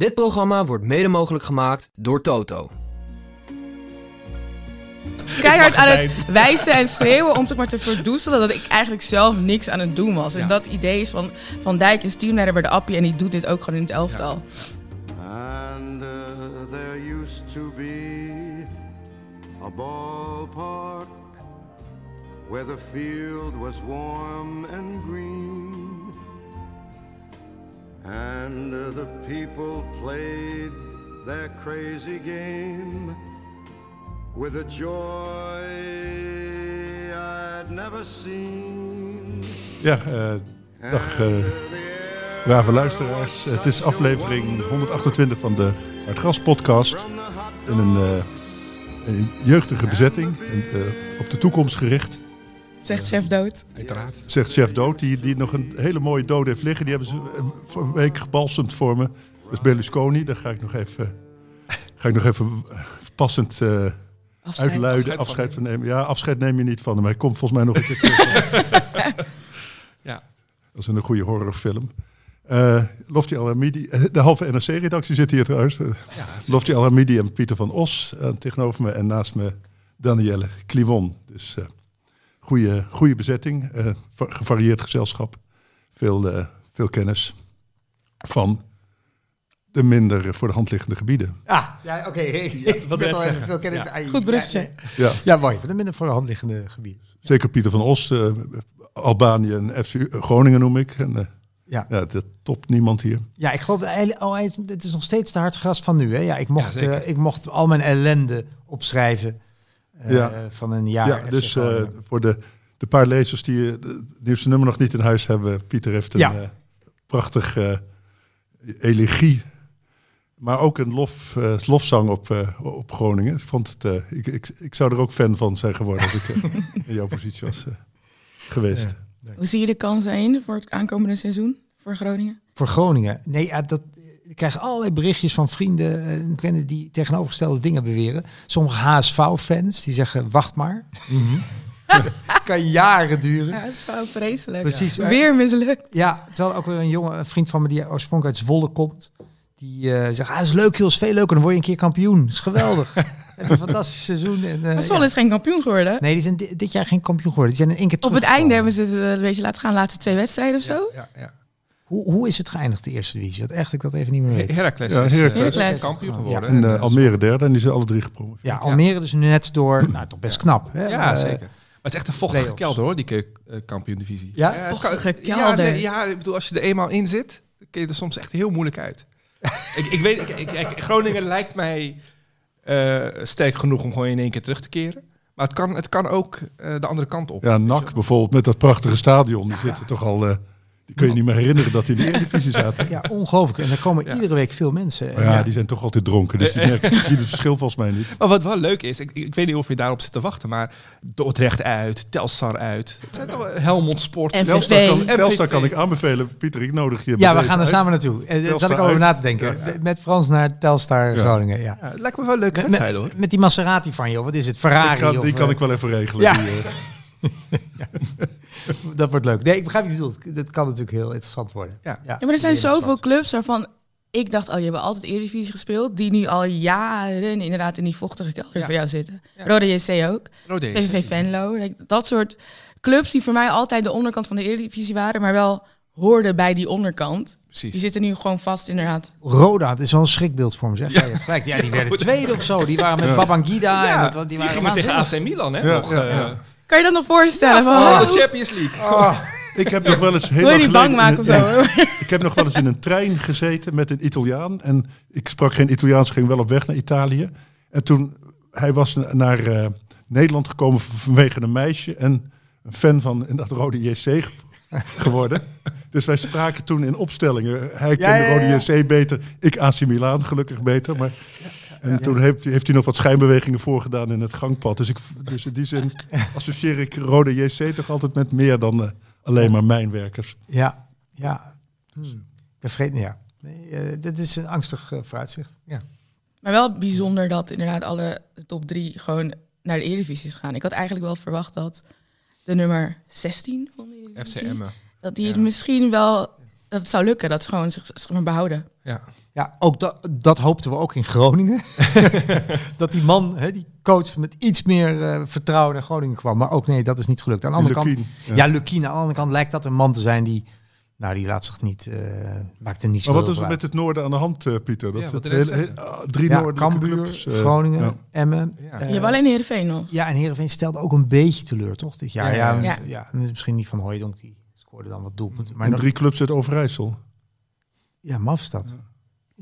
Dit programma wordt mede mogelijk gemaakt door Toto. keihard aan het wijzen en schreeuwen om zeg maar te verdoezelen dat ik eigenlijk zelf niks aan het doen was. En Ja. dat idee is van Van Dijk is teamleider bij de Appie en die doet dit ook gewoon in het elftal. And uh, there used to be a ballpark where the field was warm and green. And uh, the people played their crazy game with a joy I'd never seen. Ja, eh, dag eh, brave luisteraars. Het is aflevering 128 van de Hartgras podcast. In een, eh, een jeugdige bezetting, en, op de toekomst gericht. Zegt chef dood. Uiteraard. Zegt chef Dood, die, die nog een hele mooie dood heeft liggen. Die hebben ze eh, voor een week gebalsemd voor me. Dat is Berlusconi, daar ga ik nog even, ga ik nog even eh, passend eh, Afscheid. uitluiden. Afscheid van Afscheid van nemen. Ja, afscheid neem je niet van hem. Hij komt volgens mij nog een keer terug. Ja. Dat is een goede horrorfilm. Eh Lofty Alamidi, de halve NRC-redactie zit hier trouwens. Ja, Lofty Alamidi en Pieter van Os tegenover me. En naast me Danielle Clivon. Dus eh goede, goede bezetting, eh, va- gevarieerd gezelschap. Veel, eh, veel kennis van de minder voor de hand liggende gebieden. Ah, ja, oké. Ik wat ben wil al even veel kennis. Ja. aan je- Goed bruggetje. Ja, Ja, ja, mooi. Van de minder voor de hand liggende gebieden. zeker Pieter van Os, eh, Albanië en FC Groningen noem ik. En, eh, Ja. ja, dat topt niemand hier. Ja, ik geloof, oh, het is nog steeds de hartgras van nu. Hè? Ja, ik mocht, Ja, eh, ik mocht al mijn ellende opschrijven Ja. van een jaar. Ja, dus eh, voor de, de paar lezers die eh, het nieuwste nummer nog niet in huis hebben, Pieter heeft een Ja. eh, prachtig eh, elegie, maar ook een lof, eh, lofzang op, eh, op Groningen. Ik, vond het, eh, ik, ik, ik zou er ook fan van zijn geworden als ik eh, in jouw positie was eh, geweest. Hoe zie je de kansen in voor het aankomende seizoen voor Groningen? Voor Groningen. Nee, ja, dat, ik krijg allerlei berichtjes van vrienden eh, en bekenden die tegenovergestelde dingen beweren. Sommige HSV-fans die zeggen, wacht maar. kan jaren duren. Ja, dat is wel vreselijk. Precies. Weer mislukt. Ja, terwijl ook weer een jongen, een vriend van me die oorspronkelijk uit Zwolle komt. Die eh, zegt, ah, dat is leuk is veel leuker. Dan word je een keer kampioen. Dat is geweldig. Heb je een fantastisch seizoen. En, eh, Maar Zwolle ja. is geen kampioen geworden. Nee, die zijn di- dit jaar geen kampioen geworden. Die zijn in één keer Op het einde hebben ze het een beetje laten gaan, laatste twee wedstrijden of zo. Ja, ja. Hoe, hoe is het geëindigd, de eerste divisie? Dat eigenlijk dat even niet meer weet. Heracles Ja, is eh, Heracles. kampioen Ja. geworden. En eh, Almere derde en die zijn alle drie gepromoveerd. Ja, Almere dus nu net door. Nou, toch best knap. Hè? Ja, Eh, zeker. Maar het is echt een vochtige play-offs. kelder hoor, die kampioen-divisie. Ja? Vochtige Ja, kelder. nee, ja, ik bedoel, als je er eenmaal in zit, dan kun je er soms echt heel moeilijk uit. ik, ik weet, ik, ik- ik- Groningen lijkt mij eh, sterk genoeg om gewoon in één keer terug te keren. Maar het kan, het kan ook eh, de andere kant op. Ja, NAC bijvoorbeeld met dat prachtige stadion, die zitten toch al... eh, die kun je niet meer herinneren dat die in de Eredivisie zaten. Ja, ongelooflijk. En er komen Ja. iedere week veel mensen. Maar ja, die zijn toch altijd dronken, dus die merken die zien het verschil volgens mij niet. Maar wat wel leuk is, ik, ik weet niet of je daarop zit te wachten, maar Dordrecht uit, Telstar uit. Het zijn toch wel Helmond Sport. En Telstar kan, MVV. Telstar kan ik aanbevelen. Pieter, ik nodig je. Ja, we gaan er uit. samen naartoe. Eh, Daar zat ik al over na te denken. Met Frans naar Telstar Ja. Groningen. Ja. Ja, lijkt me wel een leuke Met, hoor. met, met die Maserati van je, of wat is het? Ferrari? Ik kan, of, die kan eh, ik wel even regelen. Ja. Die, eh, Dat wordt leuk. Nee, ik begrijp wat je bedoelt. Dat kan natuurlijk heel interessant worden. Ja. Ja, maar er zijn zoveel clubs waarvan ik dacht, oh, je hebt altijd Eredivisie gespeeld, die nu al jaren inderdaad in die vochtige kelder Ja. voor jou zitten. Ja. Rode JC ook, Rode JC. VVV Venlo. Dat soort clubs die voor mij altijd de onderkant van de Eredivisie waren, maar wel hoorden bij die onderkant. Precies. Die zitten nu gewoon vast inderdaad. Roda, dat is wel een schrikbeeld voor me. Zeg. Ja. gelijk. ja, die werden tweede of zo. Die waren met Ja. Babangida. Ja, en dat, die die waren gingen tegen. AC Milan hè? Ja, nog, ja, eh, ja. Kan je dat nog voorstellen? van, oh, de Champions League. Ah, ik heb nog wel eens heel wil je lang niet bang maken in of zo? hoor? Ik heb nog wel eens in een trein gezeten met een Italiaan. En ik sprak geen Italiaans, ging wel op weg naar Italië. En toen, hij was na- naar eh, Nederland gekomen vanwege een meisje. En een fan van dat Rode JC ge- geworden. Dus wij spraken toen in opstellingen. Hij kende ja, ja. Rode JC beter, ik AC Milan gelukkig beter. Maar, en toen heeft, heeft hij nog wat schijnbewegingen voorgedaan in het gangpad. Dus, ik, dus in die zin associeer ik Rode JC toch altijd met meer dan eh, alleen maar mijnwerkers. Ja, ja. Hmm. Ja. Nee, eh, dit is een angstig eh, vooruitzicht. Ja. Maar wel bijzonder dat inderdaad alle top drie gewoon naar de Eredivisie is gaan. Ik had eigenlijk wel verwacht dat de nummer 16 van de Eredivisie, FCM. dat die het Ja. misschien wel, dat het zou lukken, dat ze gewoon zich zeg maar behouden. Ja. Ja, ook dat, dat hoopten we ook in Groningen. dat die man, hè, die coach, met iets meer eh, vertrouwen naar Groningen kwam. Maar ook nee, dat is niet gelukt. Aan de andere kant, ja, ja. Lukien, aan de andere kant lijkt dat een man te zijn die, nou, die laat zich niet, eh maakt er niet zo Maar wat is er met het noorden aan de hand, eh, Pieter? Dat Ja, het wat hele, he- drie. Ja, noordelijke Cambuur, clubs, Groningen, ja. Emmen. Ja. Je hebt alleen Heerenveen nog. Ja, en Heerenveen stelde ook een beetje teleur, toch, dit jaar? Ja, Ja, ja, ja, ja. en misschien niet van Hooijdonk, die scoorde dan wat doelpunten. Maar En drie clubs uit Overijssel. ja, maf is dat.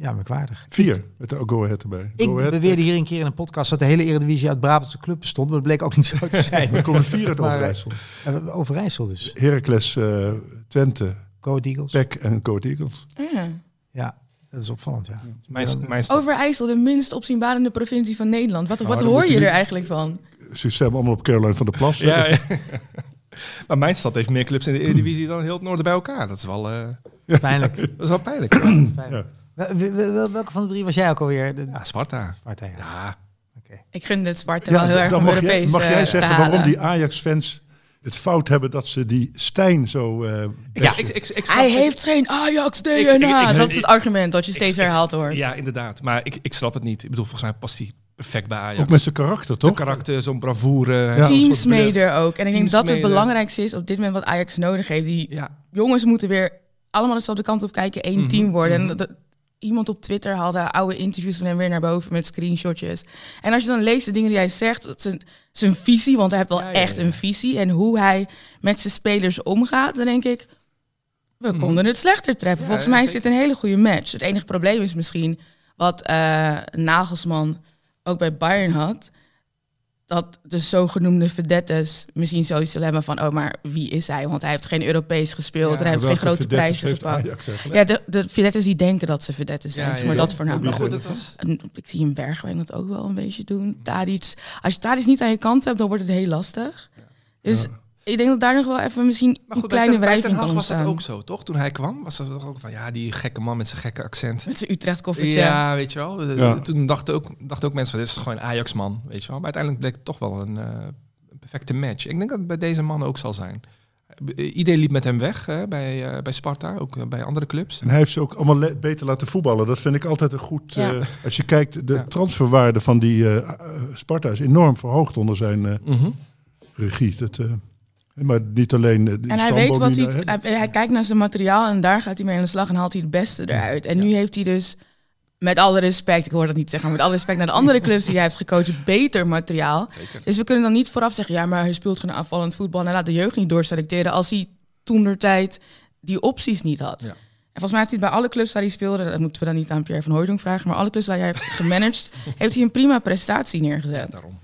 Ja, merkwaardig. Vier, met de Go Ahead erbij. Ik Go Ahead, beweerde hier een keer in een podcast dat de hele Eredivisie uit Brabantse club bestond, maar dat bleek ook niet zo te zijn. Er komen vier uit Maar, Overijssel. Eh, Overijssel dus. Heracles, eh, Twente, Go Eagles. PEC en Go Eagles. Ja. Ja, dat is opvallend, ja. Mijn, mijn Overijssel, de minst opzienbarende provincie van Nederland. Wat, Nou, wat hoor je je er eigenlijk van? Ze stemmen allemaal op Caroline van der Plas. ja, ja. maar mijn stad heeft meer clubs in de Eredivisie dan heel het noorden bij elkaar. Dat is wel, eh, Pijnlijk. dat is wel pijnlijk. Pijnlijk. Wel- wel- wel- Welke van de drie was jij ook alweer? De... Ja, Sparta. Sparta, ja. Ja, Oké. Ik gun het Sparta Ja, wel heel erg dan om mag Europees jij, mag eh, jij zeggen halen. waarom die Ajax-fans het fout hebben dat ze die Stijn zo... eh, ja ik, ik, Hij ik- heeft geen Ajax-DNA. dat is het argument dat je steeds herhaald hoort. Ja, inderdaad. Maar ik, ik snap het niet. Ik bedoel, volgens mij past hij perfect bij Ajax. ook met zijn karakter, Zijn toch? karakter, zo'n bravoure. Ja. Teamsmeder ook. En ik denk dat het belangrijkste is op dit moment wat Ajax nodig heeft. Die. Ja, jongens moeten weer allemaal dezelfde kant op kijken, één Mhm, team worden. mhm. En dat- iemand op Twitter haalde oude interviews van hem weer naar boven met screenshotjes. En als je dan leest de dingen die hij zegt, zijn, zijn visie, want hij heeft wel Ja, echt ja. een visie. En hoe hij met zijn spelers omgaat, dan denk ik, we Mhm. konden het slechter treffen. Volgens mij is dit een hele goede match. Het enige probleem is misschien wat eh, Nagelsman ook bij Bayern had. Dat de zogenoemde vedettes misschien zoiets zullen hebben van... oh, maar wie is hij? Want hij heeft geen Europees gespeeld en hij heeft geen grote prijzen heeft gepakt. Ja, de, de vedettes die denken dat ze vedettes zijn, Ja, maar ja, dat ja. voornamelijk. maar goed, het was... En ik zie een Bergwijn dat ook wel een beetje doen. Tadic. Als je Tadic niet aan je kant hebt, dan wordt het heel lastig. Dus Ja. Ik denk dat daar nog wel even misschien Maar een goed, bij kleine wrijving kan was dat ook zo, toch? Toen hij kwam, was dat toch ook van... Ja, die gekke man met zijn gekke accent. Met zijn Utrecht koffertje. Ja, weet je wel. Ja. Toen dachten ook, dachten ook mensen van, dit is gewoon een Ajax-man, weet je wel. Maar uiteindelijk bleek het toch wel een, eh, een perfecte match. Ik denk dat het bij deze man ook zal zijn. Iedereen liep met hem weg hè, bij, eh, bij Sparta, ook eh, bij andere clubs. En hij heeft ze ook allemaal le- beter laten voetballen. Dat vind ik altijd een goed... Ja. eh, als je kijkt, de Ja. transferwaarde van die eh, eh, Sparta is enorm verhoogd onder zijn eh, Mhm. regie. Dat, eh, maar niet alleen... eh, die En hij weet wat hij, hij... Hij kijkt naar zijn materiaal en daar gaat hij mee aan de slag en haalt hij het beste eruit. En nu heeft hij dus, met alle respect, ik hoor dat niet zeggen, maar met alle respect naar de andere clubs die hij heeft gecoacht, beter materiaal. Zeker. Dus we kunnen dan niet vooraf zeggen, ja, maar hij speelt geen aanvallend voetbal en laat de jeugd niet doorselecteren als hij toen der tijd die opties niet had. Ja. En volgens mij heeft hij bij alle clubs waar hij speelde, dat moeten we dan niet aan Pierre van Hooydonk vragen, maar alle clubs waar hij heeft gemanaged, heeft hij een prima prestatie Ja, neergezet. daarom.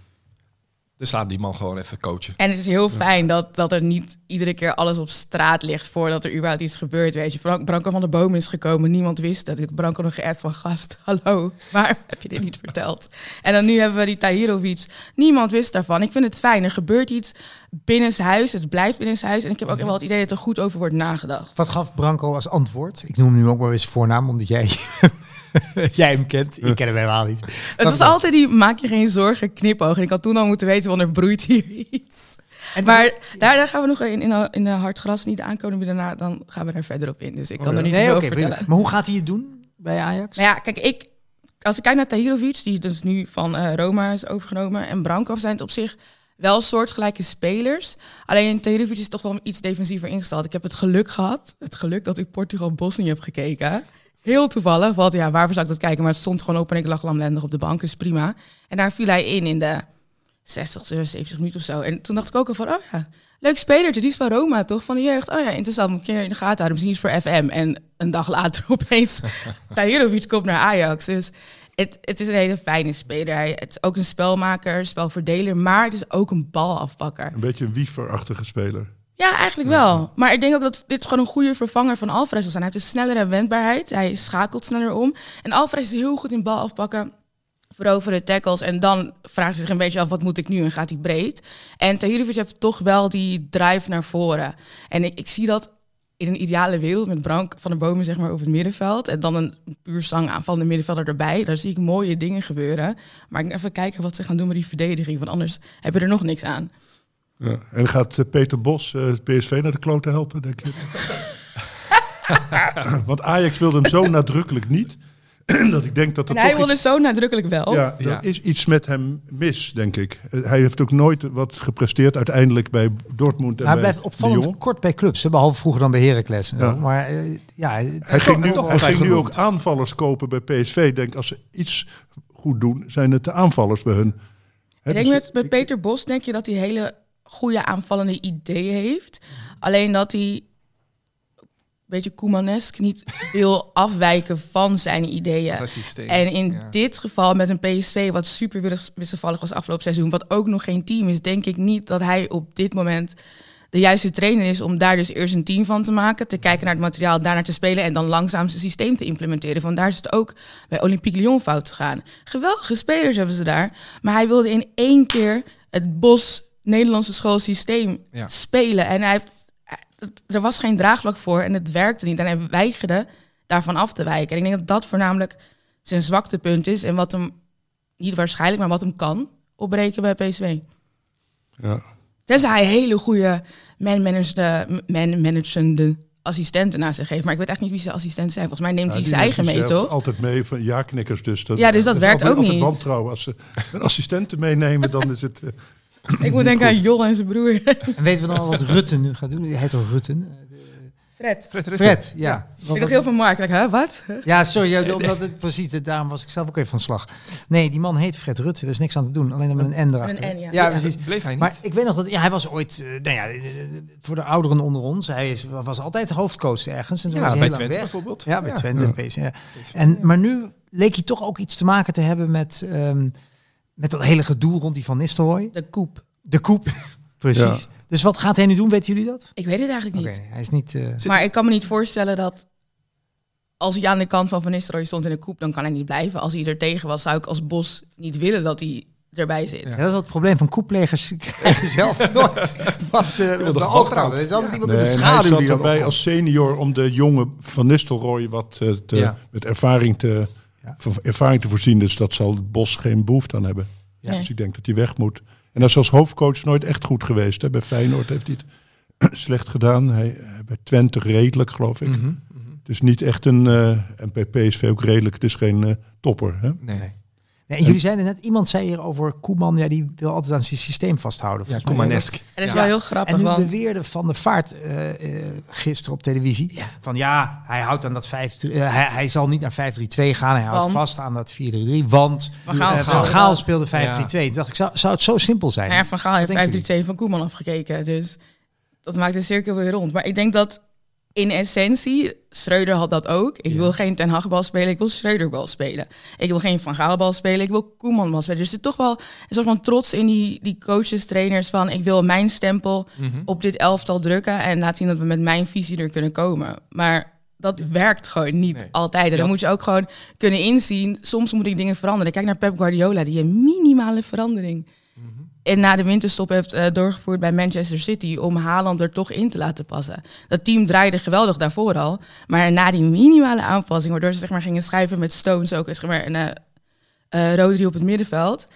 Dus laat die man gewoon even coachen. En het is heel fijn dat, dat er niet iedere keer alles op straat ligt voordat er überhaupt iets gebeurt. Weet je, Frank, Branko van de Boom is gekomen, niemand wist dat. Ik Branko nog geappt van gast, hallo, maar heb je dit niet verteld? En dan nu hebben we die Tahirovic, niemand wist daarvan. Ik vind het fijn, er gebeurt iets binnenshuis, het blijft binnenshuis. En ik heb ook wel het idee dat er goed over wordt nagedacht. Wat gaf Branco als antwoord? Ik noem hem nu ook maar eens voornaam, omdat jij, jij hem kent. Ik ken hem helemaal niet. Het was altijd die maak je geen zorgen knipoog. En ik had toen al moeten weten, want er broeit hier iets. En Maar daar, daar gaan we nog in, in, de- in de hardgras niet aankomen. Daarna dan gaan we daar verder op in. Dus ik kan Oh, er niet nee, oké. over vertellen. maar hoe gaat hij het doen bij Ajax? Nou ja, kijk, ik, als ik kijk naar Tahirovic, die dus nu van eh, Roma is overgenomen, en Brankov zijn het op zich wel soortgelijke spelers. Alleen Tahirovic is toch wel iets defensiever ingesteld. Ik heb het geluk gehad, het geluk dat ik Portugal-Bosnië heb gekeken. Heel toevallig, want ja, waarvoor zou ik dat kijken? Maar het stond gewoon op en ik lag lamlendig op de bank, dus prima. En daar viel hij in in de 60, 70 minuten of zo. En toen dacht ik ook al van, oh ja, leuk spelertje, die is van Roma toch, van de jeugd. Oh ja, interessant, moet ik een keer in de gaten houden. Misschien is het voor FM. En een dag later opeens, Tahirovic komt naar Ajax. Dus het, het is een hele fijne speler. Hij, het is ook een spelmaker, spelverdeler, maar het is ook een balafpakker. Een beetje een wieverachtige speler. Ja, eigenlijk wel. Maar ik denk ook dat dit gewoon een goede vervanger van Alvarez zal zijn. Hij heeft een snellere wendbaarheid. Hij schakelt sneller om. En Alvarez is heel goed in bal afpakken. Veroveren tackles. En dan vraagt hij zich een beetje af, wat moet ik nu? En gaat hij breed. En Tahirovic heeft toch wel die drive naar voren. En ik, ik zie dat in een ideale wereld met Brank van de Bomen zeg maar, over het middenveld. En dan een puur zang aanvallende middenvelder erbij. Daar zie ik mooie dingen gebeuren. Maar ik moet even kijken wat ze gaan doen met die verdediging. Want anders heb je er nog niks aan. Ja. En gaat eh, Peter Bos eh, PSV naar de klote helpen, denk je? Want Ajax wilde hem zo nadrukkelijk niet. dat ik denk dat er En hij toch wilde iets, zo nadrukkelijk wel. ja, Ja. er is iets met hem mis, denk ik. Eh, Hij heeft ook nooit wat gepresteerd uiteindelijk bij Dortmund en hij bij blijft opvallend kort bij clubs, hè, behalve vroeger dan bij Heracles. Ja. Maar ja, Hij ging nu, toch hij ging nu ook aanvallers kopen bij PSV. Ik denk, als ze iets goed doen, zijn het de aanvallers bij hun. Ik denk dus met, met Peter Bos denk je dat hij hele goede aanvallende ideeën heeft. Alleen dat hij een beetje Koemanesk niet wil afwijken van zijn ideeën. En in Ja. dit geval met een PSV wat super wissel- wisselvallig was afgelopen seizoen, wat ook nog geen team is, denk ik niet dat hij op dit moment de juiste trainer is om daar dus eerst een team van te maken, te kijken naar het materiaal, daarnaar te spelen en dan langzaam zijn systeem te implementeren. Vandaar is het ook bij Olympique Lyon fout gegaan. Geweldige spelers hebben ze daar, maar hij wilde in één keer het Bos Nederlandse schoolsysteem Ja. spelen en hij heeft, er was geen draagvlak voor en het werkte niet en hij weigerde daarvan af te wijken. En ik denk dat dat voornamelijk zijn zwaktepunt is en wat hem niet waarschijnlijk, maar wat hem kan opbreken bij PSV. Ja. Tenzij hij hele goede man-managende, man-managende assistenten naast zich heeft. Maar ik weet echt niet wie zijn assistenten zijn. Volgens mij neemt Ja, hij zijn eigen mee, toch? Altijd mee van ja-knikkers. Dus dat, Ja, dus dat is werkt altijd, ook altijd niet. wantrouwen. Als ze een assistenten meenemen, dan is het... Ik moet denken aan Jol en zijn broer. En weten we dan al wat Rutten nu gaat doen? Hij heet toch Rutten? Fred. Fred Rutte. Fred, ja. Ja. Want Ik dacht heel veel Mark. Hè, wat? Ja, sorry, ja, omdat het precies, daarom was ik zelf ook even van slag. Nee, die man heet Fred Rutte, er is niks aan te doen, alleen dan met een N erachter. N, ja. ja, Ja. precies. Bleef hij niet. Maar ik weet nog dat ja, hij was ooit, eh, nou ja, eh, voor de ouderen onder ons, hij is, was altijd hoofdcoach ergens. En toen ja, was hij bij heel Twente weg. bijvoorbeeld. Ja, bij Ja. Twente. En, maar nu leek hij toch ook iets te maken te hebben met, ehm, met dat hele gedoe rond die Van Nistelrooy. De koep. De koep. Precies. Dus wat gaat hij nu doen, weten jullie dat? Ik weet het eigenlijk Oké, niet. hij is niet... eh, Maar ik kan me niet voorstellen dat als hij aan de kant van Van Nistelrooy stond in de koep, dan kan hij niet blijven. Als hij er tegen was, zou ik als Bos niet willen dat hij erbij zit. Ja. Ja, dat is wel het probleem van koeplegers. Ze krijgen zelf nooit wat ze op de oog houden. Er is altijd iemand in de en hij schaduw zat die erbij als senior om de jonge Van Nistelrooy wat eh, te, Ja. met ervaring te, Ja. van ervaring te voorzien. Dus dat zal het Bos geen behoefte aan hebben. Ja. Dus ik denk dat hij weg moet. En dat is als hoofdcoach nooit echt goed geweest. Hè. Bij Feyenoord heeft hij het slecht gedaan. Hij, eh, bij Twente redelijk, geloof ik. Mhm, mhm. Dus niet echt een... eh, en bij PSV ook redelijk. Het is geen eh, topper. Hè. Nee. Nee, en jullie zeiden net, iemand zei hier over Koeman, ja, die wil altijd aan zijn systeem vasthouden. Ja, Koemanesk. En dat is Ja. wel heel En grappig, nu want beweerde Van der Vaart eh, eh, gisteren op televisie Ja. van ja, hij houdt aan dat 5 eh, hij, hij zal niet naar 5-3-2 gaan, hij houdt Want? vast aan dat 4-3-3, want Van Gaal speelde Van Gaal dat. speelde 5-3-2. Toen dacht ik, zou, zou het zo simpel zijn? Ja, Van Gaal heeft Wat denken 5-3-2 van Koeman afgekeken. Dus dat maakt de cirkel weer rond. Maar ik denk dat in essentie, Schreuder had dat ook. Ik Ja. wil geen Ten Hag bal spelen, ik wil Schreuder bal spelen. Ik wil geen Van Gaal bal spelen, ik wil Koeman bal spelen. Dus er zit toch wel een soort van trots in die, die coaches, trainers van... ik wil mijn stempel Mhm. op dit elftal drukken... en laat zien dat we met mijn visie er kunnen komen. Maar dat werkt gewoon niet Nee. altijd. En Ja. dan moet je ook gewoon kunnen inzien... soms moet ik dingen veranderen. Kijk naar Pep Guardiola, die een minimale verandering en na de winterstop heeft eh, doorgevoerd bij Manchester City om Haaland er toch in te laten passen. Dat team draaide geweldig daarvoor al, maar na die minimale aanpassing, waardoor ze zeg maar gingen schrijven met Stones ook, zeg maar een eh eh, Rodri op het middenveld,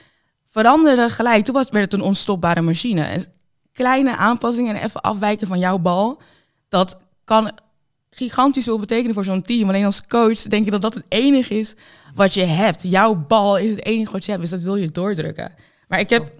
veranderde gelijk. Toen was, werd het een onstopbare machine. En kleine aanpassingen en even afwijken van jouw bal, dat kan gigantisch veel betekenen voor zo'n team. Alleen als coach denk je dat dat het enige is wat je hebt. Jouw bal is het enige wat je hebt, dus dat wil je doordrukken. Maar ik heb,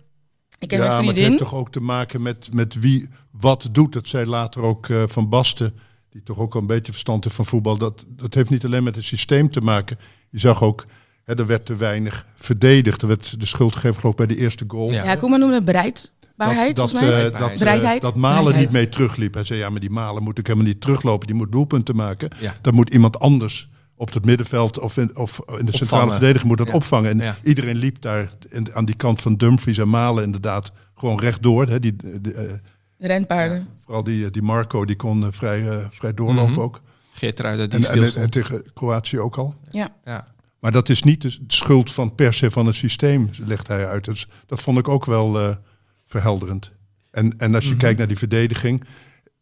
ik heb ja, maar het heeft toch ook te maken met, met wie wat doet. Dat zei later ook eh, Van Basten, die toch ook al een beetje verstand heeft van voetbal. Dat, dat heeft niet alleen met het systeem te maken. Je zag ook, hè, er werd te weinig verdedigd. Er werd de schuld gegeven geloof ik, bij de eerste goal. Ja. Ja, Koeman noemde het bereidbaarheid, dat, mij. eh, dat, eh, Bereidheid. dat Malen Bereidheid. niet mee terugliep. Hij zei, ja, maar die Malen moet ik helemaal niet teruglopen. Die moet doelpunten maken. Ja. Dat moet iemand anders op het middenveld of in, of in de centrale Opvangen. verdediging moet dat Ja. opvangen. En Ja. iedereen liep daar in- aan die kant van Dumfries en Malen inderdaad gewoon rechtdoor. Hè. Die, die, eh, Renpaarden. vooral die, die Marco, die kon eh, vrij, eh, vrij doorlopen Mhm. ook. Geertruiden die En, en, stil en stond. tegen Kroatië ook al. Ja. Ja. Maar dat is niet de schuld van per se van het systeem, legt hij uit. Dus dat vond ik ook wel eh, verhelderend. En, en als je Mhm. kijkt naar die verdediging,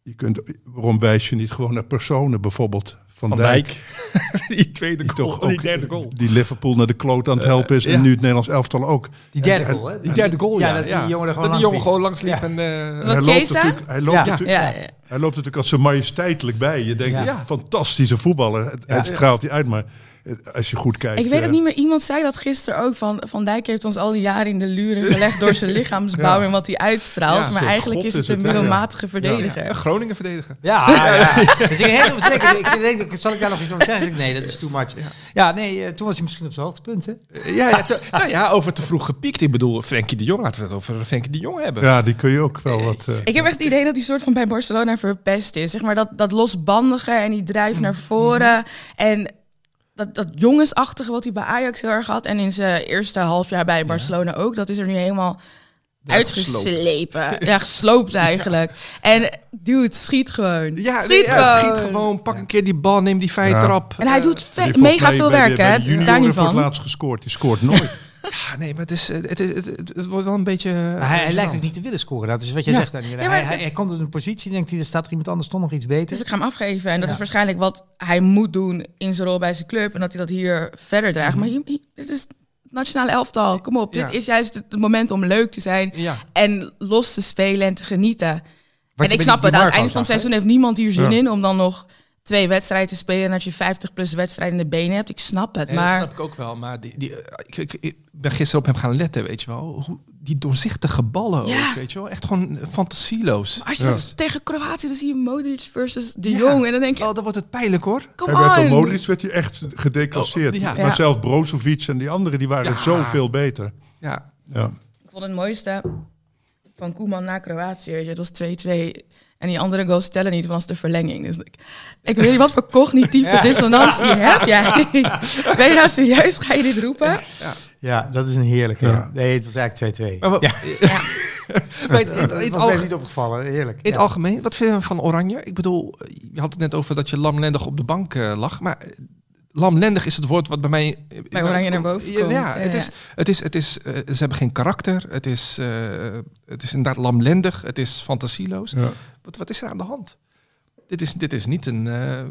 je kunt, waarom wijs je niet gewoon naar personen, bijvoorbeeld Van, Van Dijk, Dijk. die tweede die goal. toch ook die derde goal. die Liverpool naar de kloot aan het Eh, helpen is ja. en nu het Nederlands elftal ook. Die derde En- goal, hè? Die derde goal, ja. Ja, dat die jongen er gewoon Dat die jongen langs liep. Ja. En, eh, Dat hij loopt natuurlijk, hij loopt Ja. natuurlijk, Ja, ja. hij loopt natuurlijk als zo majesteitelijk bij. Je denkt, Ja. ja. fantastische voetballer. Het, straalt hij uit, maar als je goed kijkt. Ik weet eh, het niet meer. Iemand zei dat gisteren ook. Van, van Dijk heeft ons al die jaren in de luren gelegd door zijn lichaamsbouw Ja. en wat hij uitstraalt. Ja, maar eigenlijk is het is een middelmatige verdediger. Ja, Groningen verdedigen. Ja, ja. Dus ik heel denken, ik denk, zal ik daar nog iets over zeggen? Nee, dat is too much. Ja, nee, eh, toen was hij misschien op zijn hoogtepunt, hè? Ja, ja, te- nou ja, over te vroeg gepiekt. Ik bedoel, Frenkie de Jong, laten we het over Frenkie de Jong hebben. Ja, die kun je ook wel wat... eh, Ik heb echt het idee dat hij soort van bij Barcelona verpest is. Zeg maar dat, dat losbandige en die drijf naar voren. En dat, dat jongensachtige wat hij bij Ajax heel erg had. En in zijn eerste half jaar bij Barcelona ook. Dat is er nu helemaal uitgeslepen. Ja, gesloopt eigenlijk. En dude, schiet gewoon. Ja, schiet, nee, gewoon. schiet gewoon. Pak een keer die bal, neem die vrije Ja. trap. En hij doet heeft mega veel werk, hè? Daar niet voor het van. laatst gescoord. Die scoort nooit. Ja, nee, maar het, is, het, is, het, het, het wordt wel een beetje... Maar hij, hij lijkt ook niet te willen scoren. Dat is wat je Ja. zegt, Daniel. Ja, maar hij, hij, hij komt in een positie, denkt hij, er staat er iemand anders toch nog iets beter. Dus ik ga hem afgeven. En dat Ja. is waarschijnlijk wat hij moet doen in zijn rol bij zijn club. En dat hij dat hier verder draagt. Maar hier, hier- dit is het nationale elftal. Kom op. Ja. Dit is juist het het moment om leuk te zijn. Ja, En los te spelen en te genieten. Wat en ik snap het. Aan het einde van het seizoen heeft niemand hier zin Ja. in. Om dan nog twee wedstrijden te spelen. En dat je 50 plus wedstrijden in de benen hebt. Ik snap het. Nee, dat maar snap ik ook wel. Maar die, die, eh, ik, ik, ik ben gisteren op hem gaan letten, weet je wel. Hoe, die doorzichtige ballen Ja. ook, weet je wel. Echt gewoon fantasieloos. als je Ja. dat tegen Kroatië, dan zie je Modric versus de Ja. Jong. En dan denk je, Oh, dan wordt het pijnlijk hoor. kom Hij werd door. Modric werd hij echt gedeclasseerd. Oh, ja. Maar Ja. zelfs Brozovic en die anderen die waren Ja. zoveel beter. Ja, Ja. Ik vond het mooiste van Koeman naar Kroatië. Weet je, het was 2-2. En die andere goals tellen niet, want dat is de verlenging. Dus ik, ik weet niet wat voor cognitieve Ja. dissonantie heb jij. ben je nou serieus? Ga je dit roepen? Ja, dat is een heerlijke. Ja. Nee, het was eigenlijk 2-2. maar wat, Ja, Ja. het was mij alge- niet opgevallen. Heerlijk. in het Ja. algemeen, wat vind je van Oranje? Ik bedoel, je had het net over dat je lamlendig op de bank eh, lag. Maar eh, lamlendig is het woord wat bij mij... Bij Oranje naar boven Ja, komt. Ja, Ja, het ja. is, het is, het is, eh, ze hebben geen karakter. Het is, eh, het is inderdaad lamlendig. Het is fantasieloos. Ja. Wat, wat is er aan de hand? Dit is, dit is niet een... eh,